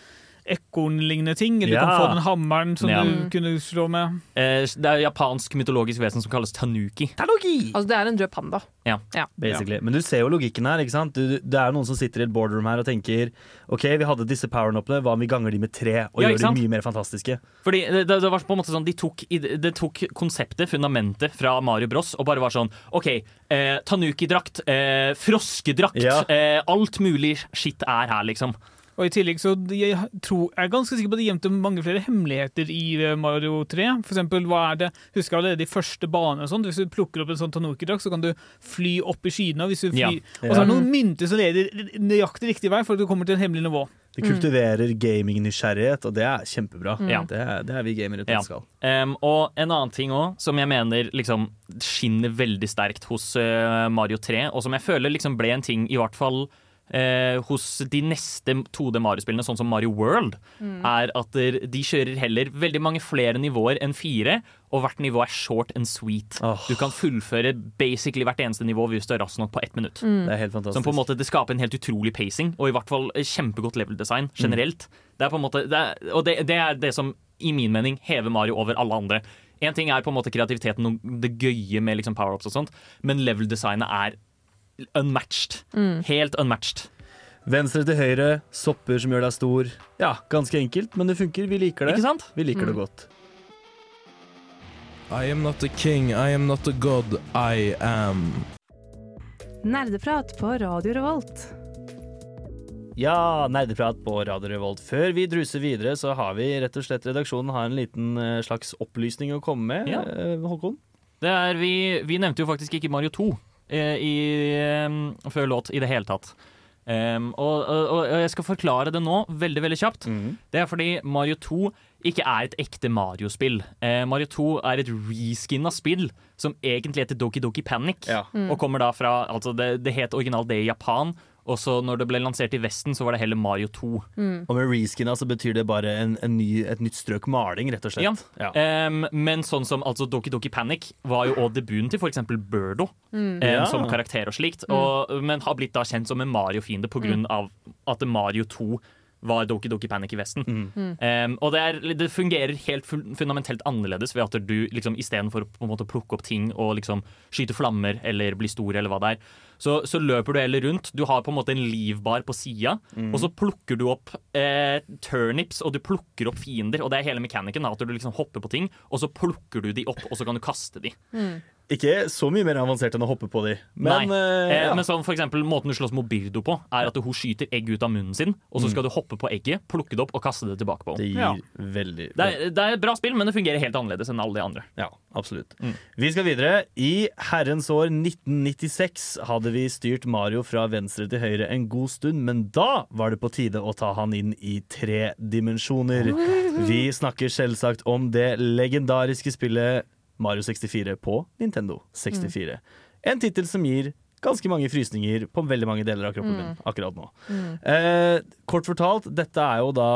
ekornlignende ting. Eller du kan få den hammeren som Ja. du kunne slå med. Eh, det er japansk mytologisk vesen som kalles tanuki. Tanuki! Altså, det er en rød panda. Ja. Basically. Men du ser jo logikken her. ikke sant? Du, det er noen som sitter i et boardroom her og tenker OK, vi hadde disse power-upene, hva om vi ganger de med tre og Ja, gjør de mye mer fantastiske? Fordi det, det var på en måte sånn De tok, de det tok konseptet, fundamentet fra Mario Bros Og bare var sånn OK, eh, tanuki-drakt, eh, froskedrakt Ja. eh, Alt mulig skitt er her, liksom. Og i tillegg så jeg, tror, jeg er ganske sikker på at de gjemte mange flere hemmeligheter i eh, Mario 3. For eksempel, hva er det Husker allerede de første banene og sånt. Hvis du plukker opp en sånn tanuki-drakt, så kan du fly opp i skyene. og Hvis du Ja. Og så er det noen mynter som leder nøyaktig riktig vei for at du kommer til et hemmelig nivå. Det kultiverer gaming-nysgjerrighet, og det er kjempebra. Ja. Det, er, det er vi gamere til Ja. skal. Um, og en annen ting òg, som jeg mener liksom skinner veldig sterkt hos uh, Mario 3, og som jeg føler liksom ble en ting, i hvert fall eh, hos de neste 2D Mario-spillene, sånn som Mario World, er at de kjører heller veldig mange flere nivåer enn fire, og hvert nivå er short and sweet. Oh. Du kan fullføre basically hvert eneste nivå hvis du er rask nok på ett minutt. Det er helt fantastisk. Som på en måte, Det skaper en helt utrolig pacing, og i hvert fall eh, kjempegodt level design generelt. Det er på en måte, det er, og det, det er det som i min mening hever Mario over alle andre. En ting er på en måte kreativiteten og det gøye med liksom power-ups og sånt, men level designet er unmatched. Helt unmatched. Venstre til høyre, sopper som gjør deg stor. Ja, ganske enkelt, men det funker. Vi liker det. Ikke sant? Vi liker det godt. I am not a king, I am not a god, I am. Nerdeprat på Radio Revolt. Ja, nerdeprat på Radio Revolt. Før vi druser videre, så har vi rett og slett redaksjonen har en liten eh, slags opplysning å komme med. Ja. Eh, Håkon? Det er, vi, vi nevnte jo faktisk ikke Mario 2 eh, i, eh, før låt i det hele tatt. Um, og, og, og jeg skal forklare det nå, veldig veldig kjapt. Det er fordi Mario 2 ikke er et ekte Mario-spill. Eh, Mario 2 er et reskinna spill som egentlig heter Doki Doki Panic. Ja. Og kommer da fra altså det, det het originalt det i Japan, og så når det ble lansert i Vesten, så var det heller Mario 2. Og med reskinna så betyr det bare en, en ny, et nytt strøk maling, rett og slett. Ja. Um, men sånn som altså Doki Doki Panic var jo også debuten til f.eks. Birdo um, Ja. som karakter og slikt, og, men har blitt da kjent som en Mario-fiende pga. av at Mario 2 var Doki Doki Panic i Vesten. Um, og det, er, det fungerer helt fundamentelt annerledes ved at du liksom istedenfor å på en måte plukke opp ting og liksom skyte flammer eller bli stor eller hva det er, så, så løper du heller rundt. Du har på en måte en livbar på sida, og så plukker du opp eh, turnips, og du plukker opp fiender. Og det er hele mekanikken, at du liksom hopper på ting, og så plukker du de opp, og så kan du kaste de. Ikke så mye mer avansert enn å hoppe på de, men Nei. eh, Eh, ja. men sånn, for eksempel, Måten du slåss mot Birdo på, er at hun skyter egg ut av munnen sin, og så skal du hoppe på egget, plukke det opp og kaste det tilbake på det gir Ja. veldig Det er, det er et bra spill, men det fungerer helt annerledes enn alle de andre. Ja, absolutt. Mm. Vi skal videre. I herrens år 1996 hadde vi styrt Mario fra venstre til høyre en god stund, men da var det på tide å ta han inn i tre dimensjoner. Vi snakker selvsagt om det legendariske spillet Mario 64 på Nintendo 64. En tittel som gir ganske mange frysninger på veldig mange deler av kroppen min akkurat nå. Eh, kort fortalt, dette er jo da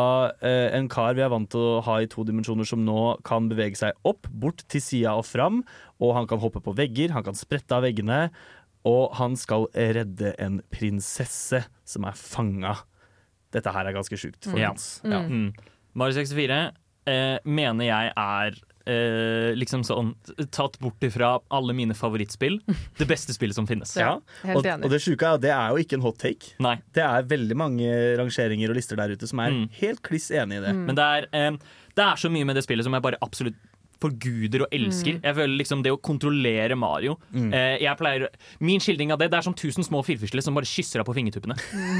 eh, en kar vi er vant til å ha i to dimensjoner, som nå kan bevege seg opp, bort til sida og fram. Og han kan hoppe på vegger, han kan sprette av veggene. og han skal redde en prinsesse som er fanga. Dette her er ganske sjukt. folkens. Mm. Ja. Mm. Mario 64 eh, mener jeg er eh, liksom sånn tatt bort ifra alle mine favorittspill. Det beste spillet som finnes. Ja. Helt Og, enig. og det sjuke er at det er jo ikke en hot take. Nei. Det er veldig mange rangeringer og lister der ute som er Mm. helt kliss enig i det. Men det er, eh, det er så mye med det spillet som jeg bare absolutt forguder og elsker. Jeg føler liksom Det å kontrollere Mario eh, jeg pleier, Min skildring av det Det er som tusen små firfisler som bare kysser deg på fingertuppene.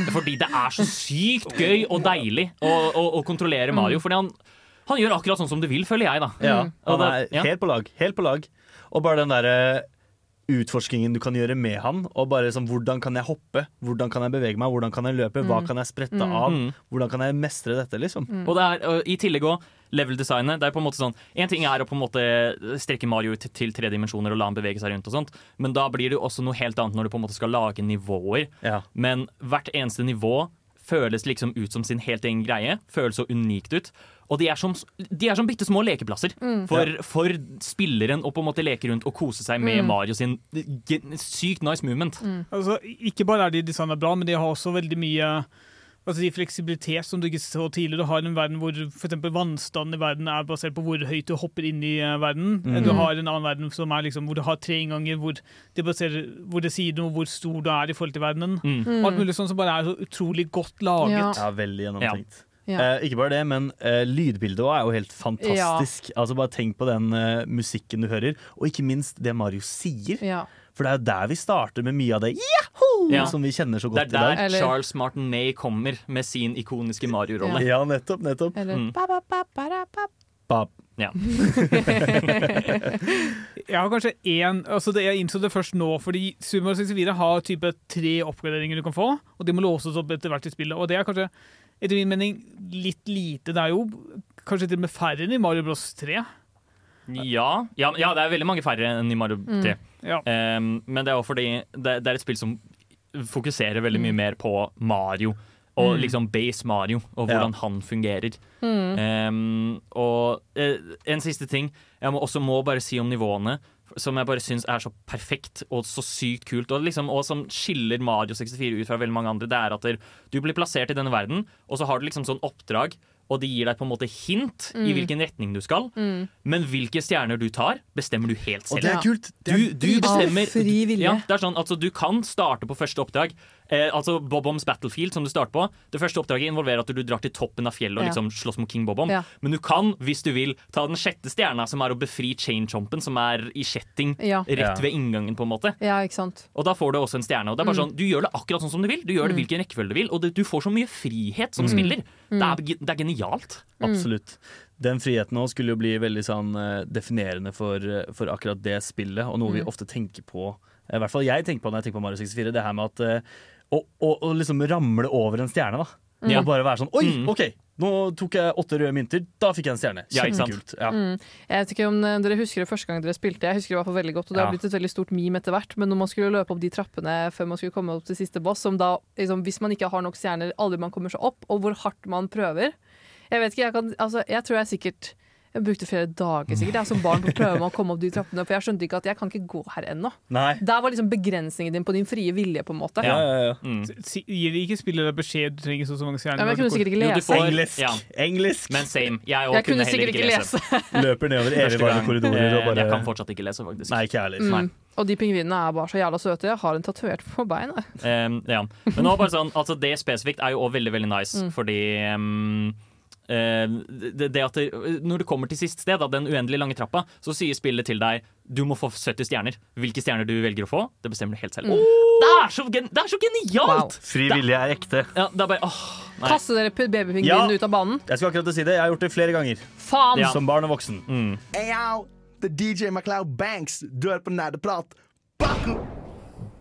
Fordi det er så sykt gøy og deilig å, å, å kontrollere Mario. Fordi han, han gjør akkurat sånn som du vil, føler jeg, da. Ja, han er ja. helt på lag. Helt på lag. Og bare den derre utforskingen du kan gjøre med han. Og bare sånn, Hvordan kan jeg hoppe? Hvordan kan jeg bevege meg? Hvordan kan jeg løpe? Hva kan jeg sprette av? Mm. Hvordan kan jeg mestre dette? liksom? Og det er og i tillegg òg level-designet. Det er på en måte sånn En ting er å på en måte strekke Mario ut til tre dimensjoner og la han bevege seg rundt, og sånt men da blir det jo også noe helt annet når du på en måte skal lage nivåer. Ja. Men hvert eneste nivå føles liksom ut som sin helt egen greie. Føles så unikt ut. Og de er som, de er som bitte små lekeplasser for, for spilleren å på en måte leke rundt og kose seg med Mario sin sykt nice movement. Altså, ikke bare er de designa bra, men de har også veldig mye Altså de fleksibilitet som du ikke så tidligere. Du har en verden hvor for eksempel vannstanden i verden er basert på hvor høyt du hopper inn i verden. verden. Du har en annen verden som er liksom, hvor du har tre innganger, hvor det, baserer, hvor det sier noe hvor stor du er i forhold til verdenen. Mm. Alt mulig sånn som bare er så utrolig godt laget. Ja. Ja, veldig gjennomtenkt. Ja. Eh, ikke bare det, men eh, lydbildet også er jo helt fantastisk. Altså Bare tenk på den eh, musikken du hører, og ikke minst det Mario sier. Ja. For det er jo der vi starter med mye av det! Ja. som vi kjenner så Det godt i der er der Charles Martinet kommer med sin ikoniske Mario-rolle. Ja, nettopp. nettopp. Eller Mm. ba. Ja. Jeg har kanskje én altså det, Jeg innså det først nå, fordi Sumo 64 har type tre oppgraderinger du kan få, og de må låses opp etter hvert i spillet. Og det er kanskje, etter min mening, litt lite. Det er jo kanskje til og med færre enn i Mario Bros 3. Ja, ja, ja, det er veldig mange færre enn i Mario 3. Ja. Um, men det er også fordi det, det er et spill som fokuserer veldig mye mer på Mario. Og liksom base Mario, og hvordan han fungerer. Um, og uh, en siste ting jeg må også må bare si om nivåene, som jeg bare syns er så perfekt og så sykt kult. Og, liksom, og som skiller Mario 64 ut fra veldig mange andre, det er at du blir plassert i denne verden, og så har du liksom sånn oppdrag. Og det gir deg på en måte hint i hvilken retning du skal. Men hvilke stjerner du tar, bestemmer du helt selv. Og det er kult! Det Du, er du bestemmer Av fri vilje. Ja, det er sånn, altså, Du kan starte på første oppdrag. Eh, altså Boboms Battlefield, som du starter på. Det første oppdraget involverer at du drar til toppen av fjellet og Ja. liksom slåss mot King Bobom. Ja. Men du kan, hvis du vil, ta den sjette stjerna, som er å befri Chain-chompen, som er i kjetting Ja. rett Ja. ved inngangen, på en måte. ja, ikke sant. Og da får du også en stjerne. Og det er Mm. bare sånn, Du gjør det akkurat sånn som du vil. Du gjør det hvilken rekkefølge du vil, og det, du får så mye frihet Mm. som spiller. Det, er, det er genialt. Absolutt. Den friheten nå skulle jo bli veldig sånn eh, definerende for, eh, for akkurat det spillet, og noe vi ofte tenker på. eh, I hvert fall jeg tenker på når jeg tenker på Mario 64. Det her med at å, å, å liksom ramle over en stjerne, da. Mm. Og bare være sånn Oi, Mm. OK! Nå tok jeg åtte røde mynter, da fikk jeg en stjerne. Ja, ja. mm. Jeg vet ikke om eh, dere husker det første gang dere spilte. Jeg husker det i hvert fall veldig godt, og det har blitt et veldig stort meme etter hvert. Men når man skulle løpe opp de trappene før man skulle komme opp til siste boss, som da, liksom, hvis man ikke har nok stjerner, aldri man kommer seg opp, og hvor hardt man prøver Jeg vet ikke, jeg, kan, altså, jeg tror jeg sikkert jeg brukte flere dager sikkert jeg, som barn på å prøve med å komme opp de trappene, for jeg skjønte ikke at jeg kan ikke gå her ennå. Nei. Der var liksom begrensningen din på din frie vilje, på en måte. Ja, ja, ja. Mm. Gir de ikke spillere beskjed du trenger så så mange stjerner? Ja, jeg kunne sikkert ikke Jo, lese. får- Engelsk! Ja. Engelsk! Men same. Jeg, Jeg kunne sikkert ikke lese. Løper nedover evigvarende korridorer og Eh, bare Jeg kan fortsatt ikke lese, faktisk. Nei, ikke heller. Mm. Og de pingvinene er bare så jævla søte. Jeg har en tatovert på beinet. Um, ja. Men nå bare sånn, altså det spesifikt er jo også veldig veldig nice, Mm. fordi um, det, det at det, Når du kommer til sist sted, da, den uendelig lange trappa, så sier spillet til deg du må få 70 stjerner. Hvilke stjerner du velger å få, det bestemmer du helt selv. Det, er så, gen, det er så genialt! Fri vilje er ekte. Ja, det er bare, åh, nei. Kaste dere babypingvinen Ja. ut av banen? Jeg skulle akkurat si det. Jeg har gjort det flere ganger. Faen! Ja. Som barn og voksen. Mm. Hey, yo, DJ MacLeod Banks. Du er på Nerdeprat. Baku!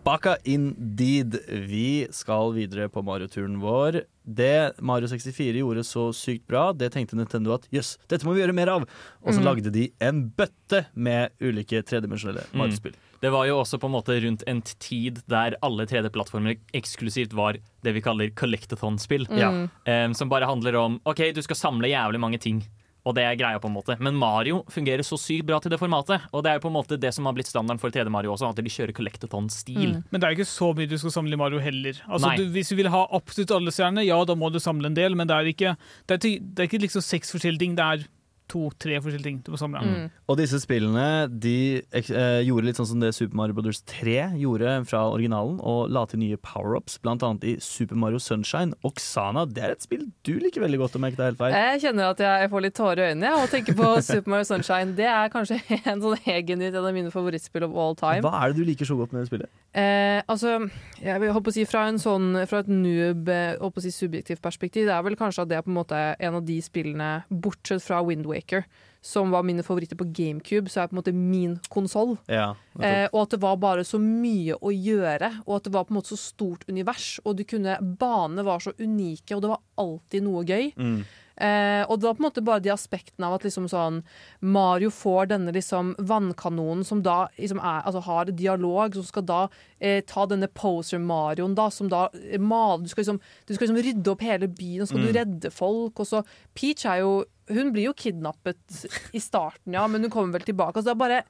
Baka indeed. Vi skal videre på Mario-turen vår. Det Mario 64 gjorde så sykt bra, det tenkte Nintendo at jøss, dette må vi gjøre mer av. Og så lagde de en bøtte med ulike tredimensjonelle Mario-spill. Det var jo også på en måte rundt en tid der alle 3D-plattformer eksklusivt var det vi kaller collectathon-spill. Mm. Um, som bare handler om OK, du skal samle jævlig mange ting. Og det er greia, på en måte. Men Mario fungerer så sykt bra til det formatet. Og det er jo på en måte det som har blitt standarden for 3D Mario også, at de kjører collectathon-stil. Men det er ikke så mye du skal samle i Mario heller. Altså, du, hvis du vil ha absolutt alle stjernene, ja, da må du samle en del, men det er ikke, det er, det er ikke liksom seks forskjellige ting, det er to-tre forskjellige ting du må samle. Mm. Og disse spillene de eh, gjorde litt sånn som det Super Mario Brothers 3 gjorde fra originalen, og la til nye power-ups, blant annet i Super Mario Sunshine. Oksana, det er et spill du liker veldig godt, om jeg ikke tar helt feil. Jeg kjenner at jeg får litt tårer i øynene ja, og tenker på Super Mario Sunshine. Det er kanskje en sånn egennytt en av mine favorittspill of all time. Hva er det du liker så godt med det spillet? Eh, altså, jeg vil håpe å si fra, en sånn, fra et noob, håpe håper å si subjektivt perspektiv, det er vel kanskje at det er på en måte en av de spillene, bortsett fra Wind Waker, som var mine favoritter på GameCube, så er på en måte min konsoll. Ja, Eh, og at det var bare så mye å gjøre, og at det var på en måte så stort univers. Og du kunne, banene var så unike, og det var alltid noe gøy. Mm. Eh, og var på en måte bare de aspektene av at liksom sånn Mario får denne liksom vannkanonen som da liksom er, altså har dialog, som skal da eh, ta denne poser-Marioen da, som da eh, maler du, skal liksom, du skal liksom rydde opp hele byen, og så skal du redde folk. Og så Peach er jo Hun blir jo kidnappet i starten, ja, men hun kommer vel tilbake. Altså det er bare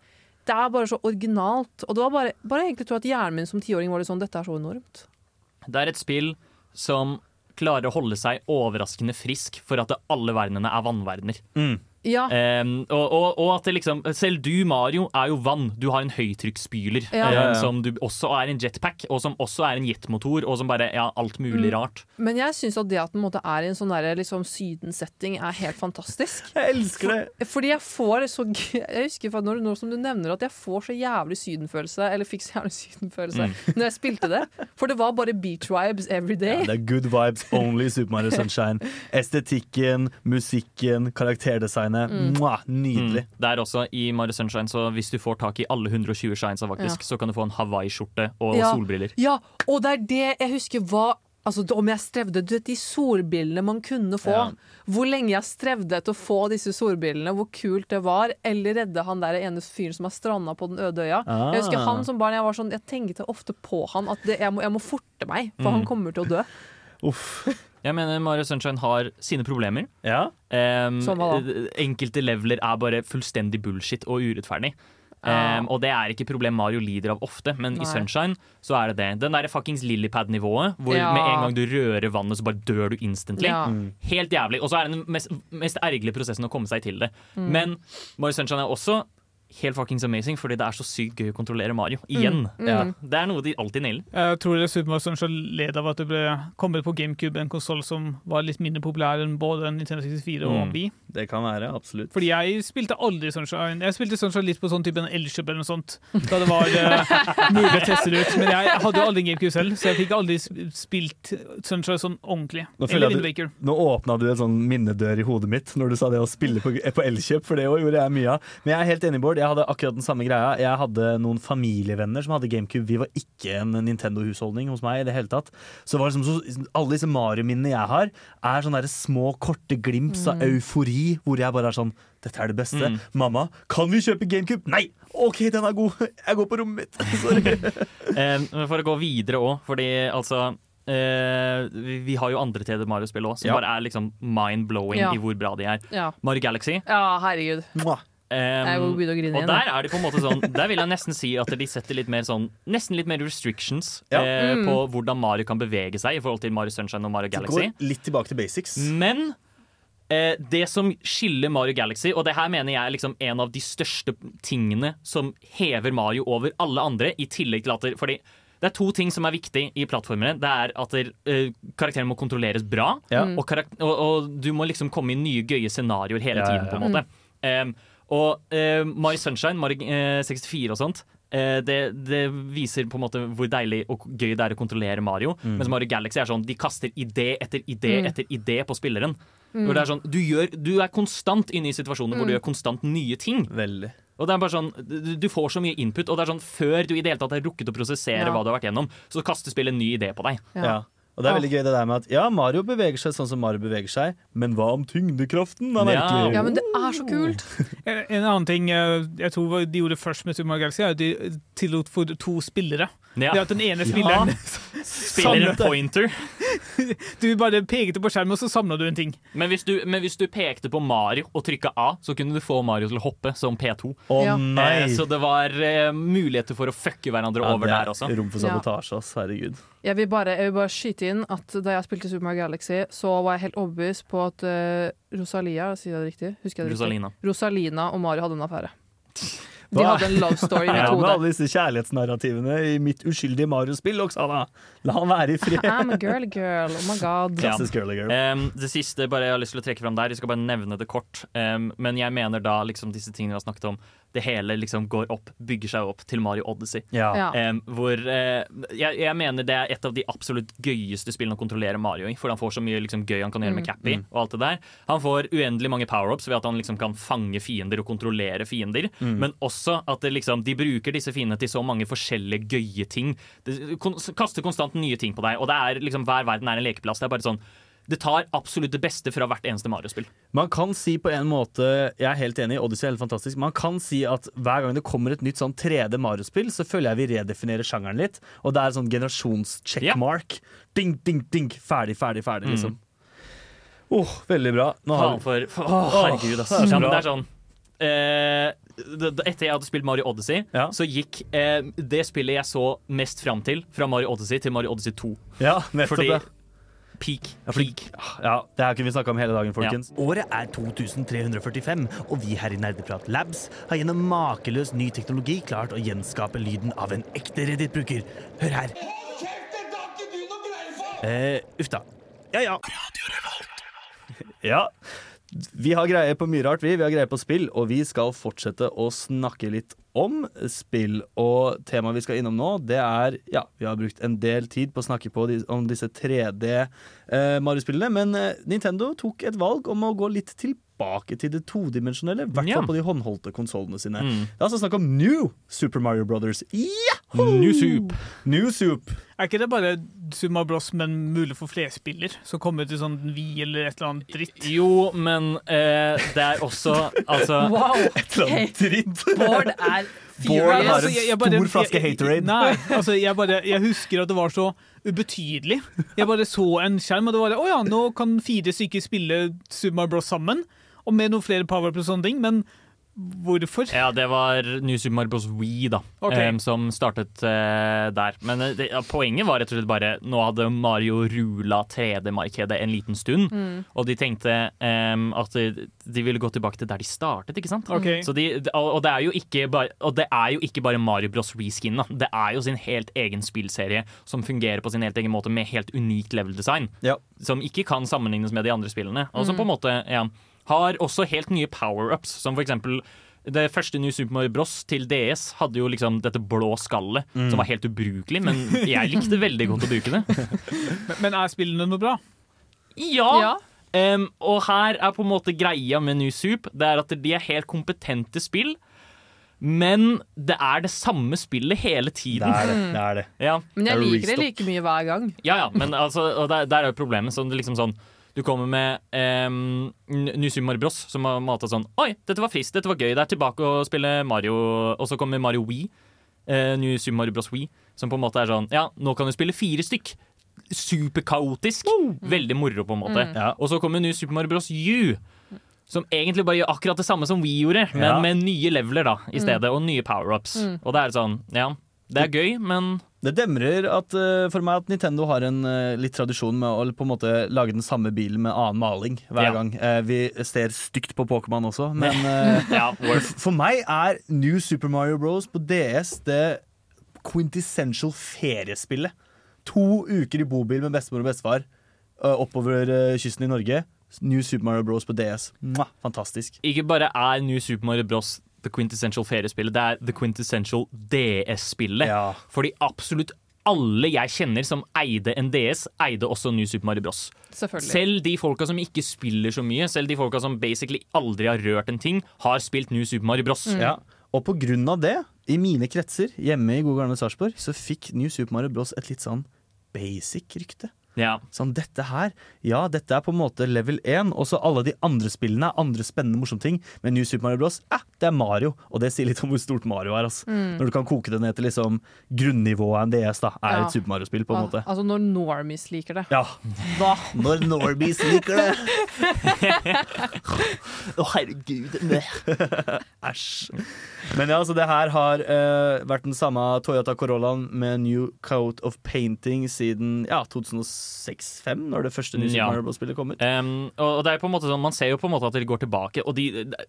det er bare så originalt. Og det var bare, bare egentlig tror jeg at hjernen min som tiåring var litt sånn Dette er så enormt. Det er et spill som klarer å holde seg overraskende frisk for at alle verdenene er vannverdener. Ja. Um, og, og, og at det liksom Selv du, Mario, er jo vann. Du har en høytrykksspyler Ja. ja. som du også er en jetpack, og som også er en jetmotor, og som bare Ja, alt mulig rart. Men jeg syns at det at den måte er i en sånn der, liksom, sydensetting, er helt fantastisk. Jeg elsker det! Fordi jeg får så g- Jeg husker for når, når som du nevner at jeg får så jævlig sydenfølelse, eller fikk så jævlig sydenfølelse, når jeg spilte det. For det var bare beach vibes every day. Ja, det er good vibes only Super Mario Sunshine. Estetikken, musikken, karakterdesignet. Mwah, nydelig. Mm. Det er også i Mario Sunshine, så hvis du får tak i alle 120 shines faktisk, Ja. så kan du få en Hawaii-skjorte og Ja. solbriller. Ja, og det er det jeg husker var Altså, Om jeg strevde Du vet de solbrillene man kunne få. Ja. Hvor lenge jeg strevde etter å få disse solbrillene, hvor kult det var. Eller redde han der ene fyren som har stranda på den øde øya. Ah. Jeg husker han som barn Jeg var sånn Jeg tenkte ofte på han at det, jeg, må, jeg må forte meg, for han kommer til å dø. Uff. Jeg mener Mario Sunshine har sine problemer. Ja. Um, enkelte leveler er bare fullstendig bullshit og urettferdig. Um, og det er ikke et problem Mario lider av ofte, men Nei. i Sunshine så er det det. Den der fuckings Lillipad-nivået, hvor Ja. med en gang du rører vannet, så bare dør du instantly. Ja. Helt jævlig. Og så er det den mest, mest ergerlige prosessen å komme seg til det. Mm. Men Mario Sunshine er også helt fuckings amazing, fordi det er så sykt gøy å kontrollere Mario. Igjen. Mm. Ja. Det er noe de alltid nailer. Jeg tror det Super Mario Sunshine led av at det ble kommet på GameCube, en konsoll som var litt mindre populær enn både Nintendo 64 og Mm. Wii. Det kan være, absolutt. Fordi jeg spilte aldri Sunshine. Jeg spilte Sunshine litt på sånn type en Elkjøp eller noe sånt. Da det var uh, mulig å teste det ut. Men jeg hadde jo aldri GameCube selv, så jeg fikk aldri spilt Sunshine sånn ordentlig. Nå du- Nå åpna du en sånn minnedør i hodet mitt når du sa det å spille på, på Elkjøp, for det gjorde jeg mye av. Men jeg er helt enig, Bård. Jeg hadde akkurat den samme greia. Jeg hadde noen familievenner som hadde GameCube. Vi var ikke en Nintendo-husholdning hos meg i det hele tatt. Så det var liksom så, alle disse Mario-minnene jeg har, er sånne der små, korte glimps av eufori, hvor jeg bare er sånn dette er det beste. Mm. Mamma, kan vi kjøpe GameCube? Nei! OK, den er god. Jeg går på rommet mitt. Sorry. Eh, for å gå videre òg, fordi altså Uh, vi, vi har jo andre 3D Mario-spill òg, som Ja. bare er liksom mind-blowing Ja. i hvor bra de er. Ja. Mario Galaxy. ja, herregud. Mwah. Eh, grine og igjen. der er det på en måte sånn Der vil jeg nesten si at de setter litt mer sånn Nesten litt mer restrictions Ja. eh, Mm. på hvordan Mario kan bevege seg i forhold til Mario Sunshine og Mario Galaxy. Går litt tilbake til basics. Men eh, det som skiller Mario Galaxy, og det her mener jeg er liksom en av de største tingene som hever Mario over alle andre, i tillegg til at det, fordi det er to ting som er viktig i plattformene. Det er at der, uh, karakteren må kontrolleres bra, Ja. og, og, og du må liksom komme i nye gøye scenarioer hele Ja, tiden. på en måte Em, Og eh, Mario Sunshine, Mario eh, 64 og sånt eh, det, det viser på en måte hvor deilig og gøy det er å kontrollere Mario. Mm. Mens Mario Galaxy er sånn de kaster idé etter idé Mm. etter idé på spilleren. Hvor det er sånn, du, gjør, du er konstant inne i situasjoner hvor du gjør konstant nye ting. Veldig. Og det er bare sånn, du, du får så mye input, og det er sånn før du i det hele tatt har rukket å prosessere Ja. hva du har vært gjennom, så kaster spillet en ny idé på deg. Ja. Ja. Og det er veldig gøy det der med at ja, Mario beveger seg sånn som Mario beveger seg, men hva om tyngdekraften? Ja. Ja, men det er så kult. En en annen ting eh, jeg tror de gjorde først med Super Mario Galaxy, er at de tillot for to spillere. Ja. Det at den ene spilleren Spiller en pointer. Du bare pekte på skjermen, og så samla du en ting. Men hvis, du, men hvis du pekte på Mario og trykka A, så kunne du få Mario til å hoppe som P2. Å Ja. nei! Eh, så det var eh, muligheter for å fucke hverandre Ja, over det er der også. Rom for sabotasje, ass. Herregud. Jeg vil, bare, jeg vil bare skyte inn at da jeg spilte Super Mario Galaxy, så var jeg helt overbevist på at uh, Rosalia, sier jeg det riktig? Husker jeg det riktig? Rosalina. Rosalina og Mario hadde en affære. De hadde en love story i Ja, mitt med alle disse kjærlighetsnarrativene i mitt uskyldige Mario-spill, Oksana. La han være i fred. I'm a girl girl, oh my god. Ja. Girl, girl. Um, det siste bare jeg har lyst til å trekke fram der, jeg skal bare nevne det kort. Um, men jeg mener da liksom disse tingene vi har snakket om, det hele liksom går opp, bygger seg opp til Mario Odyssey. Ja. Ja. Um, hvor uh, jeg, jeg mener det er et av de absolutt gøyeste spillene å kontrollere Mario i. For han får så mye liksom, gøy han kan gjøre med Cappy og alt det der. Han får uendelig mange power-ups ved at han liksom kan fange fiender og kontrollere fiender. Men også at det, liksom, de bruker disse fiendene til så mange forskjellige gøye ting. De kon kaster konstant nye ting på deg, og det er liksom hver verden er en lekeplass. Det er bare sånn det tar absolutt det beste fra hvert eneste Mario-spill. Man kan si på en måte Jeg er helt enig, Odyssey er helt fantastisk. Man kan si at hver gang det kommer et nytt sånn 3D Mario-spill, så føler jeg vi redefinerer sjangeren litt. Og det er sånn generasjons-checkmark. Ding, ding, ding. Ferdig, ferdig, ferdig, liksom. Åh, veldig bra. Nå har for, Å, herregud, ass. Ja, det er sånn eh, Etter jeg hadde spilt Mario Odyssey, Ja. så gikk eh, det spillet jeg så mest fram til, fra Mario Odyssey til Mario Odyssey 2. Ja, nettopp Fordi det. Peak, Ja, fordi- peak. Ja, det her kunne vi snakka om hele dagen, folkens. Året er 2345, og vi her i Nerdeprat Labs har gjennom makeløs ny teknologi klart å gjenskape lyden av en ekte Reddit-bruker. Hør her. Eh, uff da. Ja ja. Ja. Vi har greie på mye rart, vi. Vi har greie på spill, og vi skal fortsette å snakke litt om spill. Og temaet vi skal innom nå, det er Ja, vi har brukt en del tid på å snakke på om disse 3D eh, men eh, Nintendo tok et valg om å gå litt tilbake til det todimensjonelle. I hvert fall Ja. på de håndholdte konsollene sine. Mm. Det er altså snakk om New Super Mario Brothers. Yahoo! New Soup. New Soup. Er ikke det bare Summa Bros, men mulig for flerspiller? Som kommer til sånn Vi eller et eller annet dritt? Jo, men eh, det er også Altså Wow! annet Dritt. Bård er Bård har en Altså, jeg- jeg bare- stor flaske Haterade. Nei, altså jeg, bare, jeg husker at det var så ubetydelig. Jeg bare så en skjerm, og det var Å ja, nå kan fire stykker spille Summa Bros sammen. Og med noen flere power og sånne ting, men hvorfor? Ja, det var New Super Mario Bros. Wii da, okay. um, som startet uh, der. Men eh, det, ja, poenget var rett og slett bare Nå hadde Mario rula 3D-markedet en liten stund, og de tenkte um, at de, de ville gå tilbake til der de startet, ikke sant? Okay. Så de, og, og, det er jo ikke bare, og det er jo ikke bare Mario Bros. reskin. Da. Det er jo sin helt egen spillserie som fungerer på sin helt egen måte med helt unikt level design. Ja. Som ikke kan sammenlignes med de andre spillene. Og som på en måte ja, har også helt nye power-ups, som for eksempel det første New Super Mario Bros. til DS hadde jo liksom dette blå skallet, som var helt ubrukelig, men jeg likte veldig godt å bruke det. Men, men er spillene noe bra? Ja! Ja. Um, og her er på en måte greia med New Soup, det er at de er helt kompetente spill. Men det er det samme spillet hele tiden. Det er det. det, er det. Ja, Men jeg er liker det like mye hver gang. ja, ja men altså, og der, der er jo problemet. Sånn, det er liksom sånn du kommer med um, Mario Bros, som har mata sånn Oi, dette var friskt, dette var gøy. Det er tilbake å spille Mario. Og så kommer Mario Wii. Uh, New Super Mario Bros. Wii. Som på en måte er sånn Ja, nå kan du spille fire stykk. Superkaotisk. Veldig moro, på en måte. Ja. Og så kommer New Super Mario Bros. U. Som egentlig bare gjør akkurat det samme som Wii gjorde, men Ja. med nye leveler da, i stedet, og nye power-ups. Og det er sånn, ja Det er gøy, men Det demrer at, eh, for meg at Nintendo har en eh, litt tradisjon med å på en måte lage den samme bilen med annen maling hver Ja. gang. Eh, vi ser stygt på Pokémon også, men ja, for meg er New Super Mario Bros. på DS det quintessential feriespillet. To uker i bobil med bestemor og bestefar oppover kysten i Norge. New Super Mario Bros. på DS. Mwah, fantastisk. ikke bare er New Super Mario Bros. The quintessential feriespillet, det er the quintessential DS-spillet. Ja. Fordi absolutt alle jeg kjenner som eide en DS, eide også New Super Mario Bros. Selv de folka som ikke spiller så mye, selv de folka som basically aldri har rørt en ting, har spilt New Super Mario Bros. Ja. Og på grunn av det, i mine kretser hjemme i gode gamle Sarpsborg, så fikk New Super Mario Bros. et litt sånn basic rykte. Ja. Sånn, dette her, ja, dette er på en måte level 1, og så alle de andre spillene er andre spennende, morsomme ting. Men New Super Mario Bros. Eh, det er Mario, og det sier litt om hvor stort Mario er. ass. Når du kan koke det ned til liksom grunnivået DS, da, er Ja. et Super Mario-spill, på en måte. Altså når normies liker det. Ja. Da. Når normies liker det. Å, herregud. Æsj. Men ja, så det her har uh, vært den samme Toyota Corollaen med new coat of painting siden ja, 2006-2005, når det første New Super Mario Bros.-spillet kom ut. Um, og det er på en måte sånn, Man ser jo på en måte at de går tilbake, og de,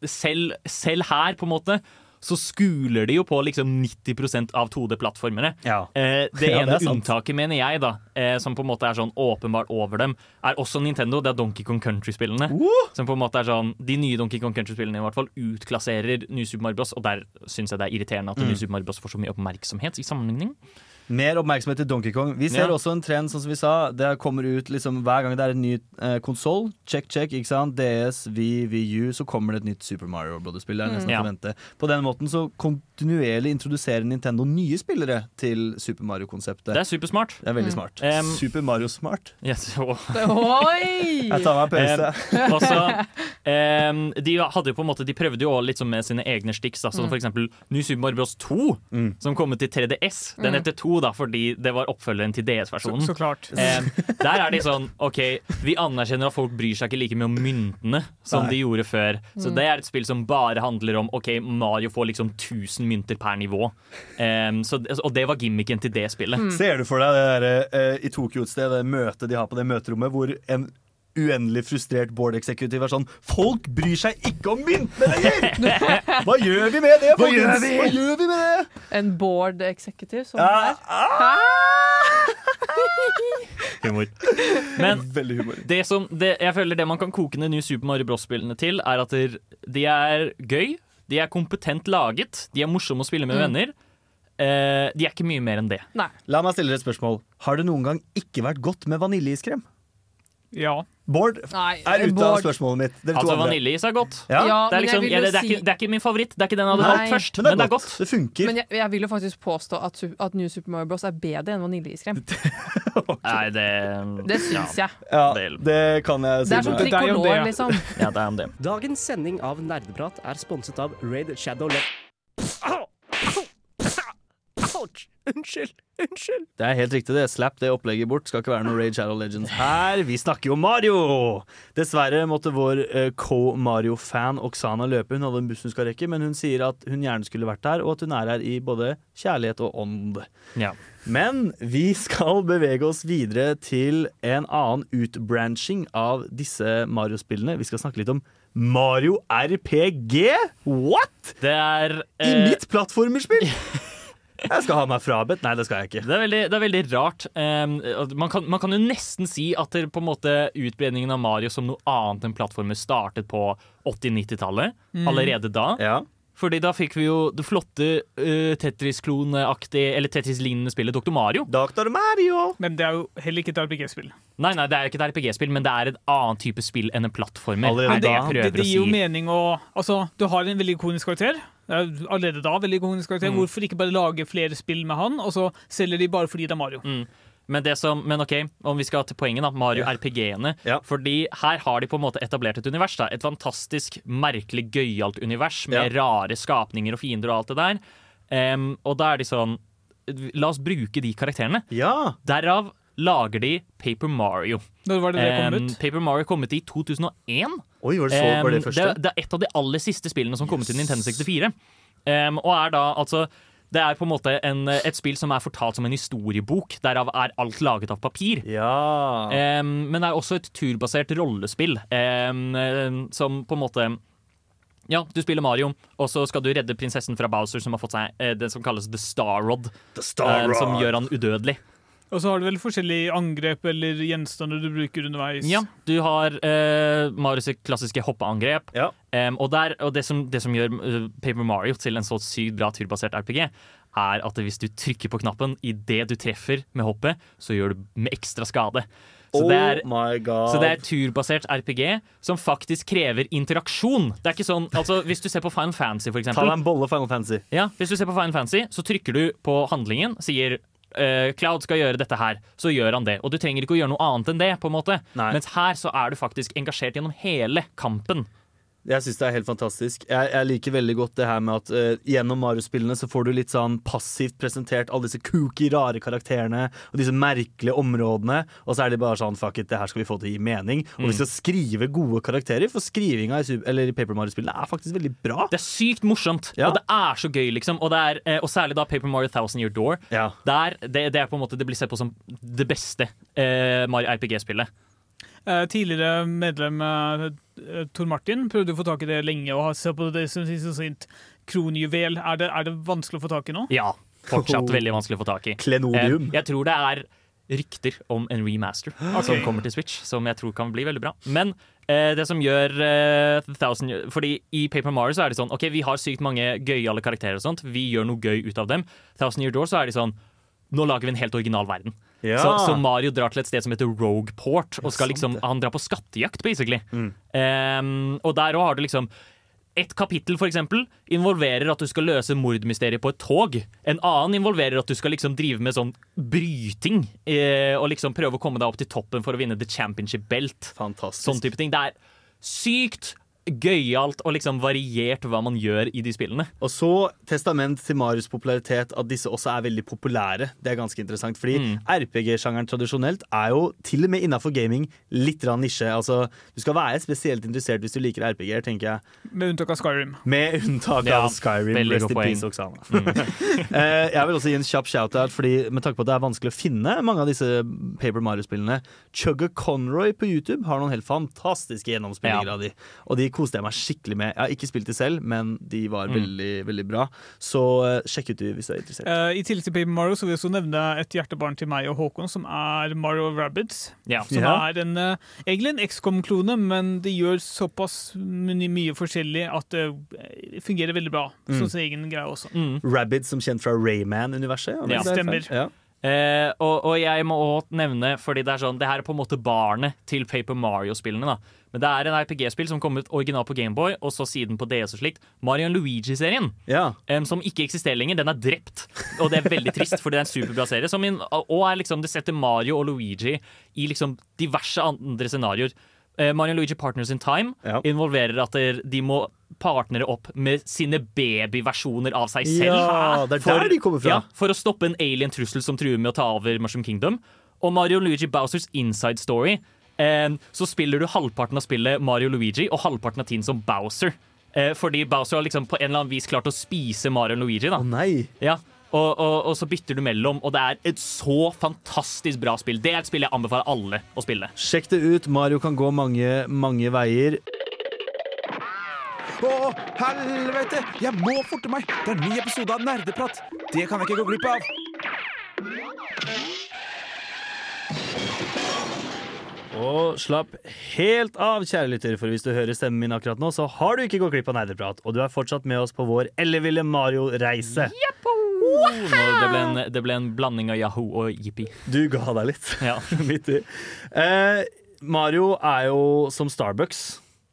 selv, selv her på en måte så skuler de jo på liksom 90 av 2D-plattformene. Ja. Eh, det Ja, ene det unntaket, mener jeg, da eh, som på en måte er sånn åpenbart over dem, er også Nintendo. Det er Donkey Kong Country-spillene. Som på en måte er sånn De nye Donkey Kong Country-spillene i hvert fall utklasserer New Super Mario Bros. Og der syns jeg det er irriterende at Mm. New Super Mario Bros. får så mye oppmerksomhet i sammenligning. Mer oppmerksomhet til Donkey Kong. Vi ser Ja. også en trend, sånn som vi sa. Det kommer ut liksom Hver gang det er en ny eh, konsoll, check, check, ikke sant? DS, V, VU, så kommer det et nytt Super Mario Brothers-spill. Det er nesten Ja. å. På den måten så kontinuerlig introduserer Nintendo nye spillere til Super Mario-konseptet. Det er supersmart. Det er veldig smart. Um, Super Mario smart. Yes, Oi! Jeg tar meg en pause. Um, og så, eh, de hadde jo på en måte De prøvde jo også litt sånn med sine egne stiks, Da, som for eksempel New Super Mario Bros 2, Mm. som kom ut til 3DS. Den heter 2 da, fordi det var oppfølgeren til DS-versjonen. så klart. Eh, der er de sånn OK, vi anerkjenner at folk bryr seg ikke like mye om myntene som Nei. de gjorde før. Så det er et spill som bare handler om OK, Mario får liksom 1000 mynter per nivå. Eh, så, og det var gimmicken til det spillet. Ser du for deg det der, eh, i Tokyo et sted, det møtet de har på det møterommet, hvor en uendelig frustrert board executive er sånn Folk bryr seg ikke om myntene lenger! Hva gjør vi med det, folkens? Hva gjør vi med det? En board executive som Ja, er Humor. Men Veldig humor. det som, det, jeg føler det man kan koke ned nye Super Mario Bros-spillene til, er at de er gøy, de er kompetent laget, de er morsomme å spille med venner. Eh, de er ikke mye mer enn det. Nei. La meg stille dere et spørsmål. Har det noen gang ikke vært godt med vaniljeiskrem? Ja. Bård Nei, er ute av spørsmålet mitt. Dere Altså, vaniljeis er godt. Ja, Ja, Det er, liksom, ja, det, det, er ikke, det er ikke min favoritt. Det er ikke den jeg hadde Nei. valgt først, men det er det er godt. Det funker. Men jeg, jeg vil jo faktisk påstå at, at New Super Mario Bros. er bedre enn vaniljeiskrem. Nei, det Det syns jeg. ja, det- kan jeg si. Det er som trikolor, liksom. Ja, det er om det. Dagens sending av Nerdeprat er sponset av Raid Shadow Le... Ouch! Unnskyld! Unnskyld! Det er helt riktig, det. Slapp det opplegget bort. Skal ikke være noe Rage Shadow Legends her. Vi snakker jo Mario! Dessverre måtte vår eh, co-Mario-fan Oksana løpe. Hun hadde en buss hun skal rekke, men hun sier at hun gjerne skulle vært der, og at hun er her i både kjærlighet og ånd. Ja. Men vi skal bevege oss videre til en annen utbranching av disse Mario-spillene. Vi skal snakke litt om Mario RPG. What?! Det er I eh, mitt plattformerspill! Jeg skal ha meg frabedt. Nei, det skal jeg ikke. Det er veldig, det er veldig rart. Um, man, kan, man kan jo nesten si at det, på en måte utbredningen av Mario som noe annet enn plattformer startet på 80-90-tallet. Allerede da. Ja. Fordi da fikk vi jo det flotte uh, Tetris-klone-aktige Eller Tetris-lignende spillet Dr. Mario. Dr. Mario! Men det er jo heller ikke et RPG-spill. Nei, nei, det er ikke et RPG-spill, men det er et annet type spill enn en plattformer. Allerede er det Det, det å gir jo si. mening å Altså, du har en veldig ikonisk karakter. Er allerede da veldig ikonisk karakter. Mm. Hvorfor ikke bare lage flere spill med han, og så selger de bare fordi det er Mario? Mm. Men, det som, men ok, om vi skal til poenget, da. Mario RPG-ene. Ja. Fordi her har de på en måte etablert et univers. da Et fantastisk, merkelig, gøyalt univers med rare skapninger og fiender og alt det der. Um, og da er de sånn La oss bruke de karakterene. Ja! Derav lager de Paper Mario. Når var det det kom ut? ut? Paper Mario kom ut i 2001. Oi, var det, så, var det første? Det, det er et av de aller siste spillene som kom ut til Nintendo 64. Um, og er da altså Det er på en måte en, et spill som er fortalt som en historiebok. Derav er alt laget av papir. Ja. Um, men det er også et turbasert rollespill em, som på en måte ja, du spiller Mario, og så skal du redde prinsessen fra Bowser, som har fått seg uh, det som kalles The Star Rod, The Star em, som gjør han udødelig. Og så har du vel forskjellige angrep eller gjenstander du bruker underveis. Ja, du har uh, Marius' klassiske hoppeangrep. Ja. Um, og der, og det, som, det som gjør eh, Paper Mario til en så sykt bra turbasert RPG, er at hvis du trykker på knappen idet du treffer med hoppet, så gjør du med ekstra skade. Så det er, oh så det er turbasert RPG som faktisk krever interaksjon. Det er ikke sånn, altså Hvis du ser på Final Fantasy, for Ta eksempel, deg en bolle Final Fantasy. ja, hvis du ser på Final Fantasy, så trykker du på handlingen, sier eh, Cloud skal gjøre dette her, så gjør han det. Og du trenger ikke å gjøre noe annet enn det. på en måte. Nei. Mens her så er du faktisk engasjert gjennom hele kampen. Jeg syns det er helt fantastisk. Jeg, jeg liker veldig godt det her med at uh, gjennom Mario-spillene så får du litt sånn passivt presentert alle disse kooky, rare karakterene og disse merkelige områdene, og så er det bare sånn fuck it, det her skal vi få til å gi mening. Og vi skal skrive gode karakterer, for skrivinga i, eller i Paper Mario-spillene er faktisk veldig bra. Det er sykt morsomt, Ja. og det er så gøy, liksom. Og, det er, eh, og særlig da Paper Mario Thousand Year Door. Ja. Der, det, det er på en måte Det blir sett på som det beste uh, Mario RPG-spillet. Eh, tidligere medlem eh, Tor Martin prøvde å få tak i det lenge og har sett på det som sitt kronjuvel. Er det, er det vanskelig å få tak i nå? Ja, fortsatt veldig vanskelig å få tak i. Klenodium. Eh, jeg tror det er rykter om en remaster som kommer til Switch, som jeg tror kan bli veldig bra. Men eh, det som gjør eh, Thousand Fordi i Paper Mario så er det sånn OK, vi har sykt mange gøyale karakterer og sånt. Vi gjør noe gøy ut av dem. Thousand Year Door så er de sånn Nå lager vi en helt original verden. Ja. Så, så Mario drar til et sted som heter Rogueport, og skal liksom, han drar på skattejakt, basically. Um, og der òg har du liksom et kapittel for eksempel, involverer at du skal løse mordmysteriet på et tog. En annen involverer at du skal liksom drive med sånn bryting eh, og liksom prøve å komme deg opp til toppen for å vinne the championship belt. Fantastisk. Sånn type ting. Det er sykt gøyalt og liksom variert hva man gjør i de spillene. Og så testament til Marius popularitet at disse også er veldig populære. Det er ganske interessant, fordi Mm. RPG-sjangeren tradisjonelt er jo til og med innafor gaming litt rann nisje. Altså, du skal være spesielt interessert hvis du liker RPG-er, tenker jeg. Med unntak av Skyrim. Med unntak Ja, av Skyrim. veldig Rest godt in poeng. peace, Oksana. Mm. jeg vil også gi en kjapp shout-out, Fordi med tanke på at det er vanskelig å finne mange av disse Paper Mario-spillene. Chugga Conroy på YouTube har noen helt fantastiske gjennomspillinger Ja. av de. Og de koste jeg meg skikkelig med. Jeg har ikke spilt de selv, men de var Mm. veldig veldig bra. Så uh, sjekk ut de hvis du er interessert. Uh, I tillegg til Paper Mario så vil jeg også nevne et hjertebarn til meg og Håkon, som er Mario Rabbids. Ja. Som Ja. er en, uh, egentlig en XCOM-klone, men det gjør såpass mye, mye forskjellig at det fungerer veldig bra. Mm. Sånn sin egen greie også. Mm. Rabid som kjent fra Rayman-universet. Ja. er? Stemmer. Ja. Uh, og, og jeg må også nevne, fordi det er sånn Det her er på en måte barnet til Paper Mario-spillene. da Men det er en RPG-spill som kom ut originalt på Gameboy, og så siden på DS og slikt. Mario Luigi-serien. ja. um, som ikke eksisterer lenger. Den er drept. Og det er veldig trist, fordi det er en superbra serie. Som in, og er liksom, det setter Mario og Luigi i liksom diverse andre scenarioer. Uh, Mario Luigi Partners in Time Ja. involverer at de må partnere opp med sine babyversjoner av seg selv. Ja, det er der de kommer fra. Ja, for å stoppe en alien-trussel som truer med å ta over Mushroom Kingdom. Og Mario Luigi Bowsers inside story. Eh, så spiller du halvparten av spillet Mario Luigi og halvparten av tiden som Bowser. Eh, fordi Bowser har liksom på en eller annen vis klart å spise Mario og Luigi. da Å nei. ja. og, og, og så bytter du mellom, og det er et så fantastisk bra spill. Det er et spill jeg anbefaler alle å spille. Sjekk det ut. Mario kan gå mange, mange veier. Å, helvete! Jeg må forte meg! Det er en ny episode av Nerdeprat. Det kan jeg ikke gå glipp av. Og slapp helt av, kjære lytter, for hvis du hører stemmen min akkurat nå, så har du ikke gått glipp av Nerdeprat, og du er fortsatt med oss på vår elleville Mario-reise. Wow! det, ble en, det ble en blanding av Yahoo og Jippi. Du ga deg litt Ja. midt i. Eh, Mario er jo som Starbucks.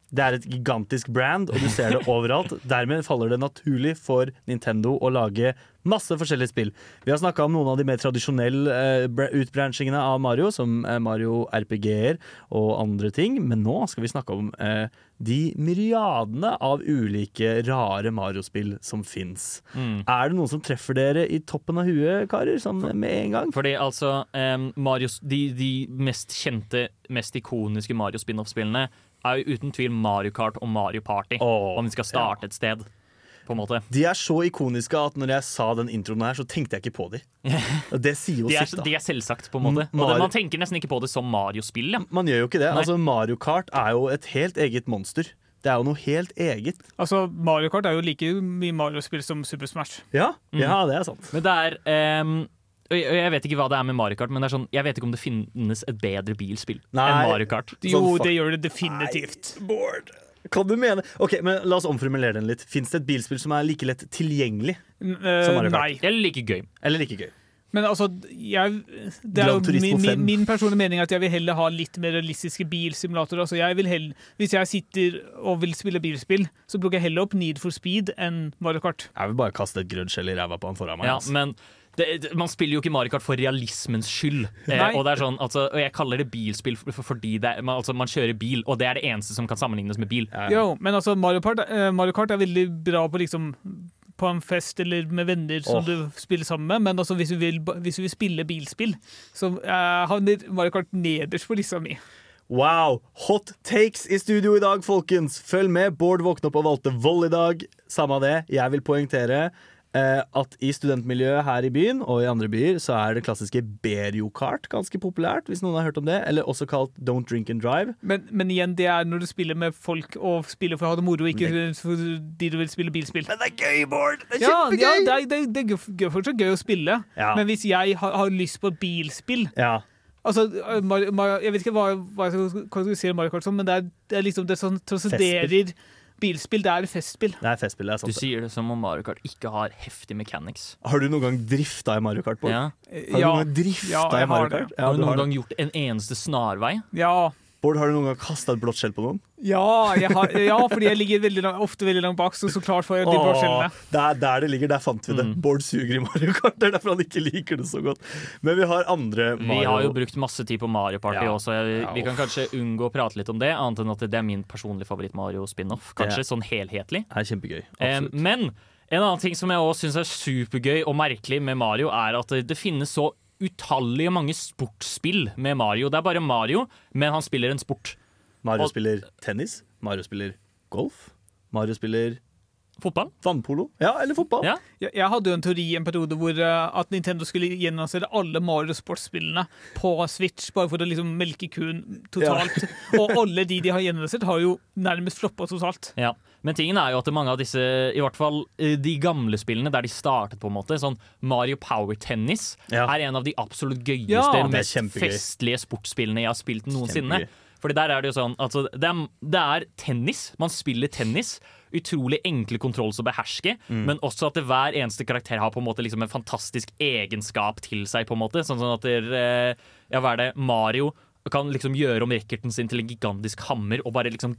Det er et gigantisk brand, og du ser det overalt. Dermed faller det naturlig for Nintendo å lage masse forskjellige spill. Vi har snakka om noen av de mer tradisjonelle eh, utbranchingene av Mario, som eh, Mario RPG-er og andre ting, men nå skal vi snakke om eh, de myriadene av ulike rare Mario-spill som fins. Mm. Er det noen som treffer dere i toppen av huet, karer, sånn med en gang? Fordi altså um, Marios, de, de mest kjente, mest ikoniske Mario spin-off-spillene er jo uten tvil Mario Kart og Mario Party. Oh, om vi skal starte et sted, på en måte. De er så ikoniske at når jeg sa den introen her, så tenkte jeg ikke på dem. Det sier jo De er, sitt, da. de er selvsagt, på en måte. Og det, man tenker nesten ikke på det som Mario-spill. Ja. Man gjør jo ikke det. Altså, Mario Kart er jo et helt eget monster. Det er jo noe helt eget. Altså, Mario Kart er jo like mye Mario-spill som Super Smash. Ja, Mm. ja det er sant. Men det er og jeg- og Jeg vet ikke hva det er med Mario Kart, men det er sånn, jeg vet ikke om det finnes et bedre bilspill Nei. enn Mario Kart. Jo, Sånn det gjør det definitivt. Bård. Kan du mene Ok, men La oss omformulere den litt. Fins det et bilspill som er like lett tilgjengelig? Eh, Som Mario Kart. nei. Eller like gøy. Eller like gøy? Men altså, jeg, det er jo min, min, min personlige mening at jeg vil heller ha litt mer realistiske bilsimulatorer. Altså, jeg vil heller, hvis jeg sitter og vil spille bilspill, så plukker jeg heller opp Need for Speed enn Mario Kart. Jeg vil bare kaste et grønt skjell i ræva på han foran meg. Ja, altså. men det, man spiller jo ikke Mario Kart for realismens skyld. Eh, og, det er sånn, altså, og jeg kaller det bilspill for, for, fordi det er, man, altså, man kjører bil, og det er det eneste som kan sammenlignes med bil. Jo, men altså, Mario Kart, eh, Mario Kart er veldig bra på liksom på en fest eller med venner som oh. du spiller sammen med, men altså, hvis, du vil, hvis du vil spille bilspill, så eh, havner Mario Kart nederst på lista mi. Wow! Hot takes i studio i dag, folkens. Følg med. Bård våkna opp og valgte vold i dag. Samme av det. Jeg vil poengtere at i studentmiljøet her i byen og i andre byer så er det klassiske Berio-kart ganske populært, hvis noen har hørt om det. Eller også kalt Don't Drink and Drive. Men, men igjen, det er når du spiller med folk og spiller for å ha det moro, ikke fordi du vil spille bilspill. Men det er gøy, Bård! Det er Ja, ja det, er, det, det er gøy- fortsatt gøy å spille, Ja. men hvis jeg har, har lyst på bilspill Ja. Altså, eh, Mario, Mario, Jeg vet ikke hva, hva jeg skal kategorisere Mario Kart som, men det er, det er liksom det som transcenderer bilspill. Det er festspill. Det er festspill. Det er sant. Du sier det som om Mario Kart ikke har heftig mechanics. Har du noen gang drifta i Mario Kart, Bård? Ja. Har du Ja, noen gang drifta Ja, i Mario. Kart? Ja, Har du noen gang gjort en eneste snarvei? ja. Bård, har du noen gang kasta et blått skjell på noen? Ja, jeg har, ja, fordi jeg ligger veldig lang, ofte veldig langt bak, så så klart får jeg de blå skjellene. Der, det er der det ligger, der fant vi det. Mm. Bård suger i Mario Kart. Det er derfor han ikke liker det så godt. Men vi har andre Mario. Vi har jo brukt masse tid på Mario Party Ja. også. Jeg- Ja, Vi kan kanskje unngå å prate litt om det, annet enn at det er min personlige favoritt-Mario-spin-off. Kanskje sånn helhetlig. Det er kjempegøy. Eh, Absolutt. men en annen ting som jeg også syns er supergøy og merkelig med Mario, er at det, det finnes så utallige mange sportsspill med Mario. Det er bare Mario, men han spiller en sport. Mario og- spiller tennis. Mario spiller golf. Mario spiller Fotball. vannpolo. Ja, eller fotball. Ja. Jeg, jeg hadde jo en teori en periode hvor uh, at Nintendo skulle gjennomføre alle Mario-sportsspillene på Switch, bare for å liksom melke kuen totalt. Og alle de de har gjennomført, har jo nærmest floppa totalt. Ja. Men tingen er jo at mange av disse, i hvert fall eh, de gamle spillene der de startet, på en måte, sånn Mario Power Tennis, Ja. er en av de absolutt gøyeste, Ja, mest festlige sportsspillene jeg har spilt noensinne. Kjempegøy. Fordi der er det jo sånn altså, det, er, det er tennis. Man spiller tennis. Utrolig enkle kontrolls å beherske, Mm. men også at det, hver eneste karakter har på en måte liksom en fantastisk egenskap til seg. på en måte Sånn, sånn at det, eh, Ja, hva er det? Mario kan liksom gjøre om racketen sin til en gigantisk hammer og bare liksom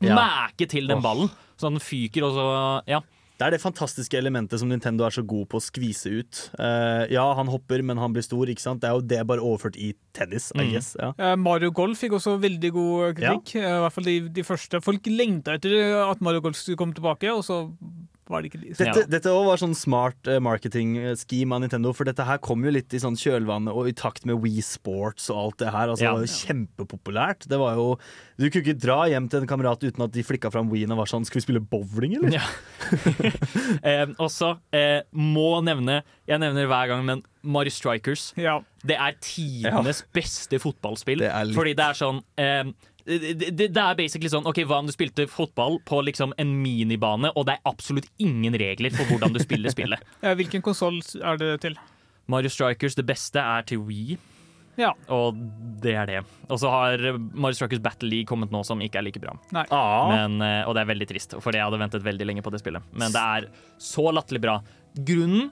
Ja. mæke til den ballen. Så den fyker, og så Ja. Det er det fantastiske elementet som Nintendo er så god på å skvise ut. Uh, ja, han hopper, men han blir stor. ikke sant? Det er jo det bare overført i tennis, I Mm. guess. Ja. Eh, Mario Golf fikk også veldig god kritikk. eh, I hvert fall de, de første. Folk lengta etter at Mario Golf skulle komme tilbake, og så var det ikke Dette, Ja. dette også var sånn smart eh, marketing-scheme av Nintendo, for dette her kom jo litt i sånn kjølvannet og i takt med Wii Sports og alt det her. Altså, Ja. Det var jo kjempepopulært. Det var jo, du kunne ikke dra hjem til en kamerat uten at de flikka fram Wien og var sånn Skal vi spille bowling, eller? Ja. eh, også eh, må nevne Jeg nevner hver gang, men Mario Strikers. Ja. Det er tidenes beste fotballspill. Det er litt- Fordi det er sånn eh, det, det, det er basically sånn Ok, Hva om du spilte fotball på liksom en minibane, og det er absolutt ingen regler for hvordan du spiller spillet? Hvilken konsoll er det til? Mario Strikers, det beste er til Wii, Ja. og det er det. Og så har Mario Strikers Battle League kommet nå, som ikke er like bra. Ah, Men, eh, og det er veldig trist, for jeg hadde ventet veldig lenge på det spillet. Men det er så latterlig bra. Grunnen,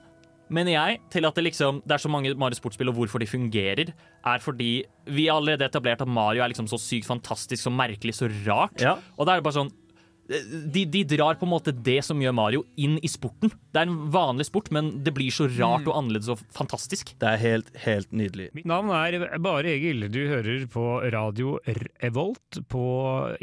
mener jeg, til at det liksom Det er så mange Mario sportsspill, og hvorfor de fungerer, er fordi vi har allerede etablert at Mario er liksom så sykt fantastisk, så merkelig, så rart. Ja. Og da er det bare sånn de, de drar på en måte det som gjør Mario, inn i sporten. Det er en vanlig sport, men det blir så rart og annerledes og fantastisk. det er helt, helt nydelig. Mitt navn er Bare Egil. Du hører på radio Revolt på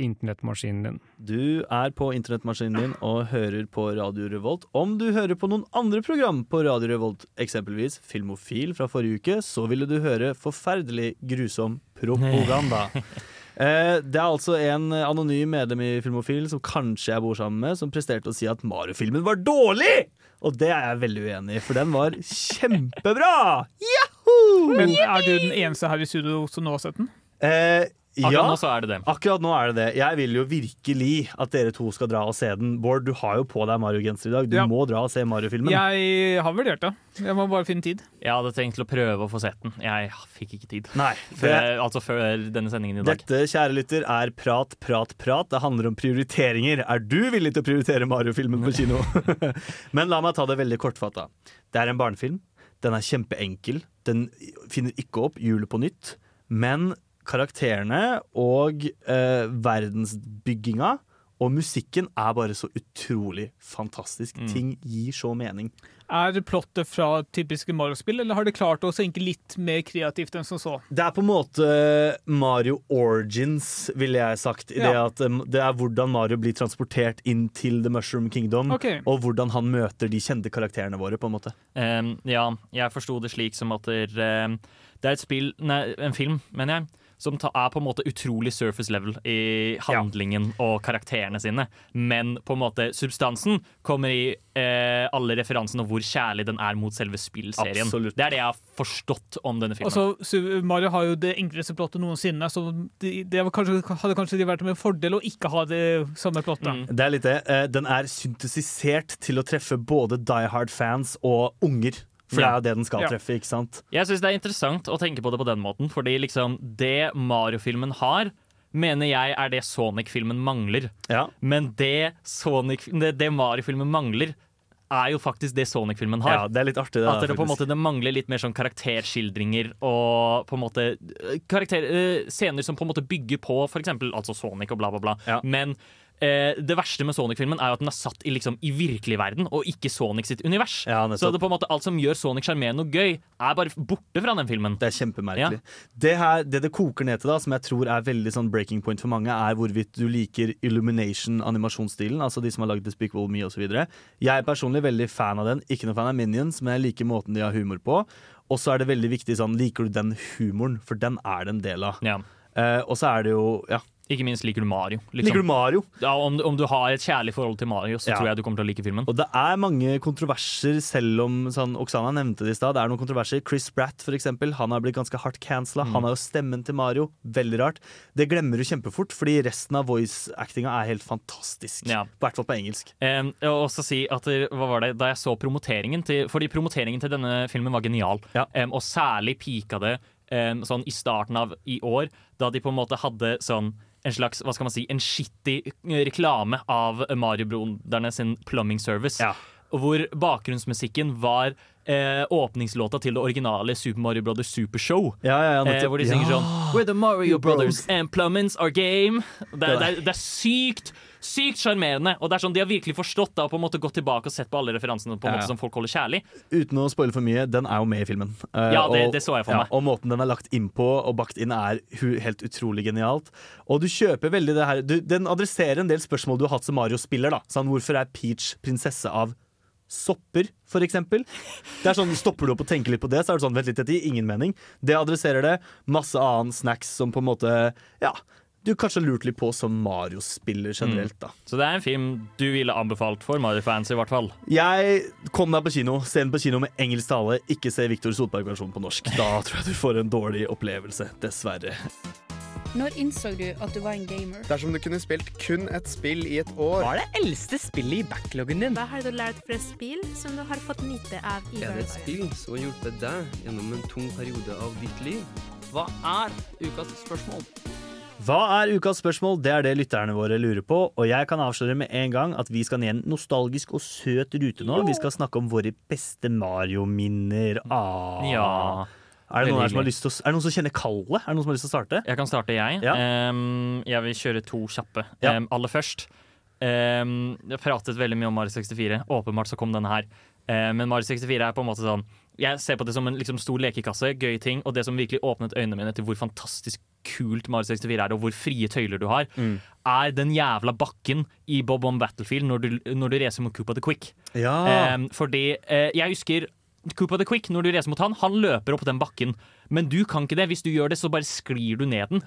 internettmaskinen din. Du er på internettmaskinen din og hører på Radio Revolt. Om du hører på noen andre program på Radio Revolt, eksempelvis Filmofil fra forrige uke, så ville du høre forferdelig grusom propaganda. Eh, Det er altså en anonym medlem i Filmofil som kanskje jeg bor sammen med, som presterte å si at Mario-filmen var dårlig! Og det er jeg veldig uenig i, for den var kjempebra! Men er du den eneste her i studio som nå har sett den? Eh, Akkurat ja, nå så er det det. akkurat nå er det det. Jeg vil jo virkelig at dere to skal dra og se den. Bård, du har jo på deg Mario-genser i dag. Du Ja. må dra og se Mario-filmen. Jeg har vurdert det. Jeg må bare finne tid. Jeg hadde tenkt til å prøve å få sett den. Jeg fikk ikke tid. Nei, Før, altså før denne sendingen i dag. Dette, kjære lytter, er Prat, prat, prat. Det handler om prioriteringer. Er du villig til å prioritere Mario-filmen på kino? Men la meg ta det veldig kortfatta. Det er en barnefilm. Den er kjempeenkel. Den finner ikke opp hjulet på nytt. Men karakterene og eh, verdensbygginga Og musikken er bare så utrolig fantastisk. Mm. Ting gir så mening. Er plottet fra typiske Mario-spill, eller har de klart å senke litt mer kreativt enn som så? Det er på en måte Mario Origins, ville jeg sagt. I det at um, det er hvordan Mario blir transportert inn til The Mushroom Kingdom, okay. og hvordan han møter de kjente karakterene våre. på en måte Um, ja, jeg forsto det slik som at det, er, det er et spill Nei, en film, mener jeg. Som ta, er på en måte utrolig surface level i handlingen og karakterene sine. Men på en måte substansen kommer i eh, alle referansene og hvor kjærlig den er mot selve spillserien. Absolutt. Det er det jeg har forstått om denne filmen. Altså, Mario har jo det enkleste plottet noensinne, så det, det var kanskje, hadde kanskje vært med en fordel å ikke ha det samme plottet. Mm. Det er litt det. Eh, Den er syntesisert til å treffe både Die Hard-fans og unger. For det er jo det den skal Ja. treffe, ikke sant? Jeg syns det er interessant å tenke på det på den måten, fordi liksom det Mario-filmen har, mener jeg er det Sonic-filmen mangler. Ja. Men det, Sonic, det, det Mario-filmen mangler, er jo faktisk det Sonic-filmen har. Ja, det er litt artig, det. At da, det på en måte det mangler litt mer sånn karakterskildringer og på en måte eh, karakter, uh, scener som på en måte bygger på f.eks. altså Sonic og bla, bla, bla. Men eh, det verste med Sonic-filmen er jo at den er satt i, liksom, i virkelig verden, og ikke Sonic sitt univers. Ja, Så det på en måte alt som gjør Sonic sjarmerende og gøy, er bare borte fra den filmen. Det er kjempemerkelig. Det, her, det det koker ned til, da, som jeg tror er veldig sånn breaking point for mange, er hvorvidt du liker Illumination-animasjonsstilen, altså de som har lagd Despicable Me osv. Jeg er personlig veldig fan av den. Ikke noe fan av Minions, men jeg liker måten de har humor på. Og så er det veldig viktig sånn, liker du den humoren, for den er det en del av. Eh, og så er det jo ja. Ikke minst liker du Mario. liksom. Liker du Mario? Ja, om, om du har et kjærlig forhold til Mario, så Ja. tror jeg du kommer til å like filmen. Og det er mange kontroverser, selv om sånn, Oksana nevnte det i stad. Det er noen kontroverser. Chris Bratt, for eksempel, han har blitt ganske hardt cancela. Mm. Han har jo stemmen til Mario. Veldig rart. Det glemmer du kjempefort, fordi resten av voice-actinga er helt fantastisk. Ja. I hvert fall på engelsk. Um, og også si at hva var det, Da jeg så promoteringen til Fordi promoteringen til denne filmen var genial. Um, og særlig pika det um, sånn i starten av i år, da de på en måte hadde sånn en slags, hva skal man si, en skittig reklame av Mario-broderne sin plumbing service. Hvor bakgrunnsmusikken var eh, åpningslåta til det originale Super Mario Brothers Super Show. Ja, ja, ja, eh, hvor de synger Ja. sånn We're the Mario Brothers and plumbing's our game. Det, Det det, det er sykt sykt sjarmerende. Og det er sånn, De har virkelig forstått da, og på en måte gått tilbake og sett på alle referansene på en måte som folk holder kjærlig. Uten å spoile for mye, den er jo med i filmen. Uh, Ja, det- og- det så jeg for ja, meg. Og måten den er lagt inn på og bakt inn, er helt utrolig genialt. Og du kjøper veldig det her du, Den adresserer en del spørsmål du har hatt som Mario-spiller. da Sånn, Hvorfor er Peach prinsesse av sopper, for eksempel? Det er sånn, Stopper du opp og tenker litt på det, så er det sånn, vent litt, dette gir ingen mening. Det adresserer det. Masse annen snacks som på en måte Ja, du kanskje har lurt litt på som Mario-spiller generelt, da. Så det er en film du ville anbefalt for Mario-fans, i hvert fall. Jeg kom deg på kino, se den på kino med engelsk tale, ikke se Victor Sotberg-versjonen på norsk. Da tror jeg du får en dårlig opplevelse, dessverre. Når innså du at du var en gamer? Dersom du kunne spilt kun et spill i et år Hva er det eldste spillet i backloggen din? Hva har du lært fra spill som du har fått nyte av i Er det et spill som har hjulpet deg gjennom en tung periode av ditt liv? Hva er ukas spørsmål? Hva er ukas spørsmål? Det er det lytterne våre lurer på. Og jeg kan avsløre med en gang at vi skal ned en nostalgisk og søt rute nå. Vi skal snakke om våre beste Mario-minner. Ah. Ja. Er det, noen som har lyst til å, er det noen som kjenner kallet? Er det noen som har lyst til å starte? Jeg kan starte, jeg. Ja. Um, jeg vil kjøre to kjappe. Ja. Um, aller først um, Jeg pratet veldig mye om Mario 64. Åpenbart så kom denne her. Eh, men Mario 64 er på en måte sånn Jeg ser på det som en liksom, stor lekekasse, gøye ting, og det som virkelig åpnet øynene mine til hvor fantastisk kult Mario 64 er, og hvor frie tøyler du har, Mm. er den jævla bakken i Bob on Battlefield når du, når du racer mot Koopa the Quick. Ja. Em, fordi eh, jeg husker Koopa the Quick, når du racer mot han, han løper opp den bakken. Men du kan ikke det. Hvis du gjør det, så bare sklir du ned den.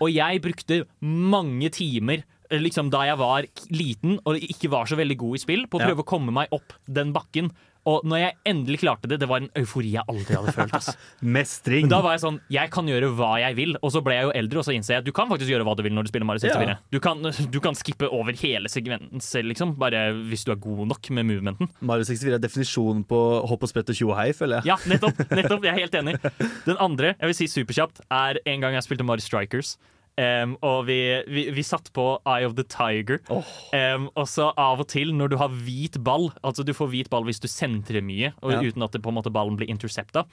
Og jeg brukte mange timer liksom da jeg var liten og ikke var så veldig god i spill, på å Ja. prøve å komme meg opp den bakken. Og når jeg endelig klarte det, det var en eufori jeg aldri hadde følt. Altså. Mestring. Da var jeg sånn, jeg kan gjøre hva jeg vil. Og så ble jeg jo eldre, og så innser jeg at du kan faktisk gjøre hva du vil når du spiller Mario 64. Ja. Du, kan, du kan skippe over hele segmentet, liksom, bare hvis du er god nok med movementen. Mario 64 er definisjonen på hopp og sprett og tjo og hei, føler jeg. Ja, nettopp, nettopp. Jeg er helt enig. Den andre, jeg vil si superkjapt, er en gang jeg spilte Mario Strikers. Em, og vi, vi, vi satt på Eye of the Tiger. Em, og så av og til, når du har hvit ball Altså du får hvit ball hvis du sentrer mye, og Ja. uten at det på en måte ballen blir intercepta.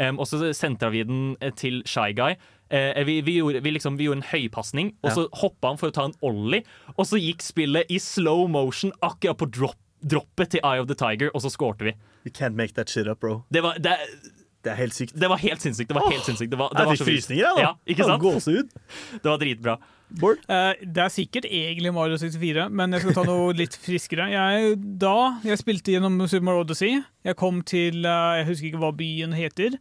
Um, og så sentra vi den eh, til Shy Guy. Uh, vi, vi, gjorde, vi, liksom, vi gjorde en høypasning, og Ja. så hoppa han for å ta en ollie. Og så gikk spillet i slow motion akkurat på drop, droppet til Eye of the Tiger, og så skårte vi. You can't make that shit up, bro. Det var, det, Det er helt sykt. det var helt sinnssykt. Det var helt sinnssykt. Det var, det Jeg fikk frysninger, jeg, da. Ja, ikke sant? Gåsehud. Det var dritbra. Eh, det er sikkert egentlig Mario 64, men jeg skal ta noe litt friskere. Jeg, da jeg spilte gjennom Super Mario Odyssey, jeg kom til uh, Jeg husker ikke hva byen heter.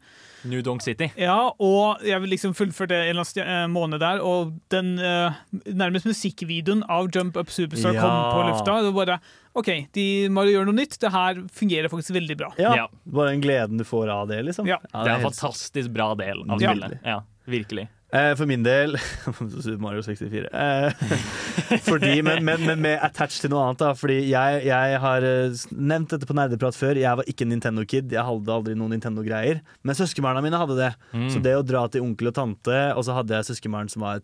New Donk City. Ja, og jeg liksom fullførte en eller annen eh, måned der, og den uh, nærmest musikkvideoen av Jump Up Superstar kom på lufta. Det var bare OK, de må gjøre noe nytt. Det her fungerer faktisk veldig bra. Ja, Ja. Bare den gleden du får av det, liksom. Ja. Det er en helt fantastisk bra del av Ja. spillet. Ja, virkelig. Eh, for min del Mario 64. Eh, fordi, men, men, men med attach til noe annet. da Fordi jeg, jeg har eh, nevnt dette på Nerdeprat før. Jeg var ikke en Nintendo-kid. Jeg hadde aldri noen Nintendo-greier. Men søskenbarna mine hadde det. Mm. Så det å dra til onkel og tante, og så hadde jeg søskenbarn som var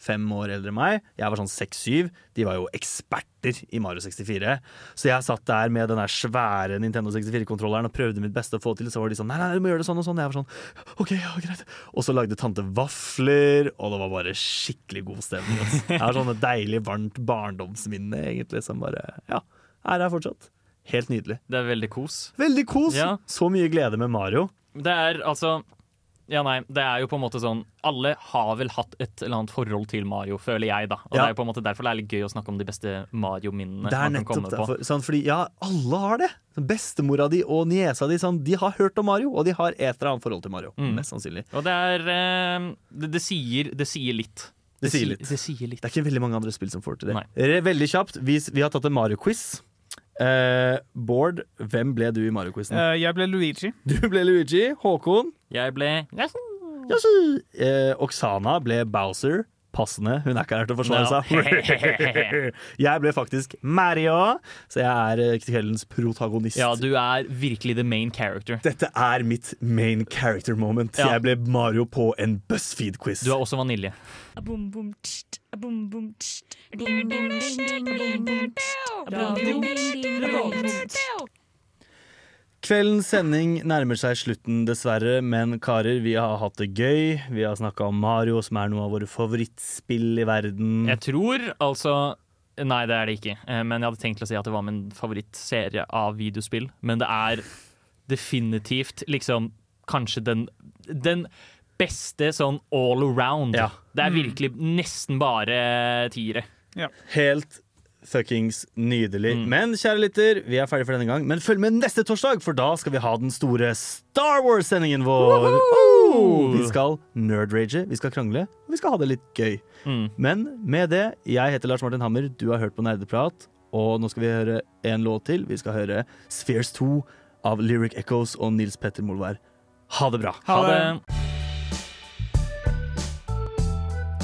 tre-fem år eldre enn meg. Jeg var sånn seks-syv. De var jo eksperter i Mario 64. Så jeg satt der med den svære Nintendo 64-kontrolleren og prøvde mitt beste å få til. Så var de sånn nei, nei, du må gjøre det sånn og sånn. Jeg var sånn OK, ja, greit. Og så lagde tante vafler, og det var bare skikkelig god stemning. Altså. Jeg har sånne deilig, varmt barndomsminne, egentlig, som bare Ja, er jeg fortsatt. Helt nydelig. Det er veldig kos. Veldig kos! Ja. Så mye glede med Mario. Det er altså Ja, nei, det er jo på en måte sånn Alle har vel hatt et eller annet forhold til Mario, føler jeg, da. Og Ja. det er jo på en måte derfor det er litt gøy å snakke om de beste Mario-minnene Det er nettopp derfor. Sånn, fordi ja, alle har det. Sånn, Bestemora di og niesa di sånn, de har hørt om Mario, og de har et eller annet forhold til Mario. Mm. Mest sannsynlig. Og det er eh, det, det, sier, det sier litt. Det sier si- litt. Det sier litt. Det er ikke veldig mange andre spill som får til det. Nei. Veldig kjapt, vi, vi har tatt en Mario-quiz. Eh, Bård, hvem ble du i Mario-quizen? Uh, jeg ble Luigi. Du ble Luigi. Håkon? Jeg ble Eh, Oksana ble Bowser. Passende. Hun er ikke her til å forsvare No. seg. jeg ble faktisk Mario, så jeg er eh, kveldens protagonist. Ja, du er virkelig the main character. Dette er mitt main character moment. Ja. Jeg ble Mario på en BuzzFeed-quiz. Du er også vanilje. Kveldens sending nærmer seg slutten, dessverre. Men karer, vi har hatt det gøy. Vi har snakka om Mario, som er noe av våre favorittspill i verden. Jeg tror altså Nei, det er det ikke. Eh, Men jeg hadde tenkt å si at det var min favorittserie av videospill. Men det er definitivt liksom kanskje den, den beste sånn all around. Ja. Det er Mm. virkelig nesten bare tiere. Helt fuckings nydelig. Mm. Men kjære lytter, vi er ferdige for denne gang. Men følg med neste torsdag, for da skal vi ha den store Star Wars-sendingen vår. Oh! Vi skal nerdrage, vi skal krangle, og vi skal ha det litt gøy. Mm. Men med det, jeg heter Lars Martin Hammer, du har hørt på Nerdeprat, og nå skal vi høre en låt til. Vi skal høre Spheres 2 av Lyric Echoes og Nils Petter Molvær. Ha det bra. Ha det.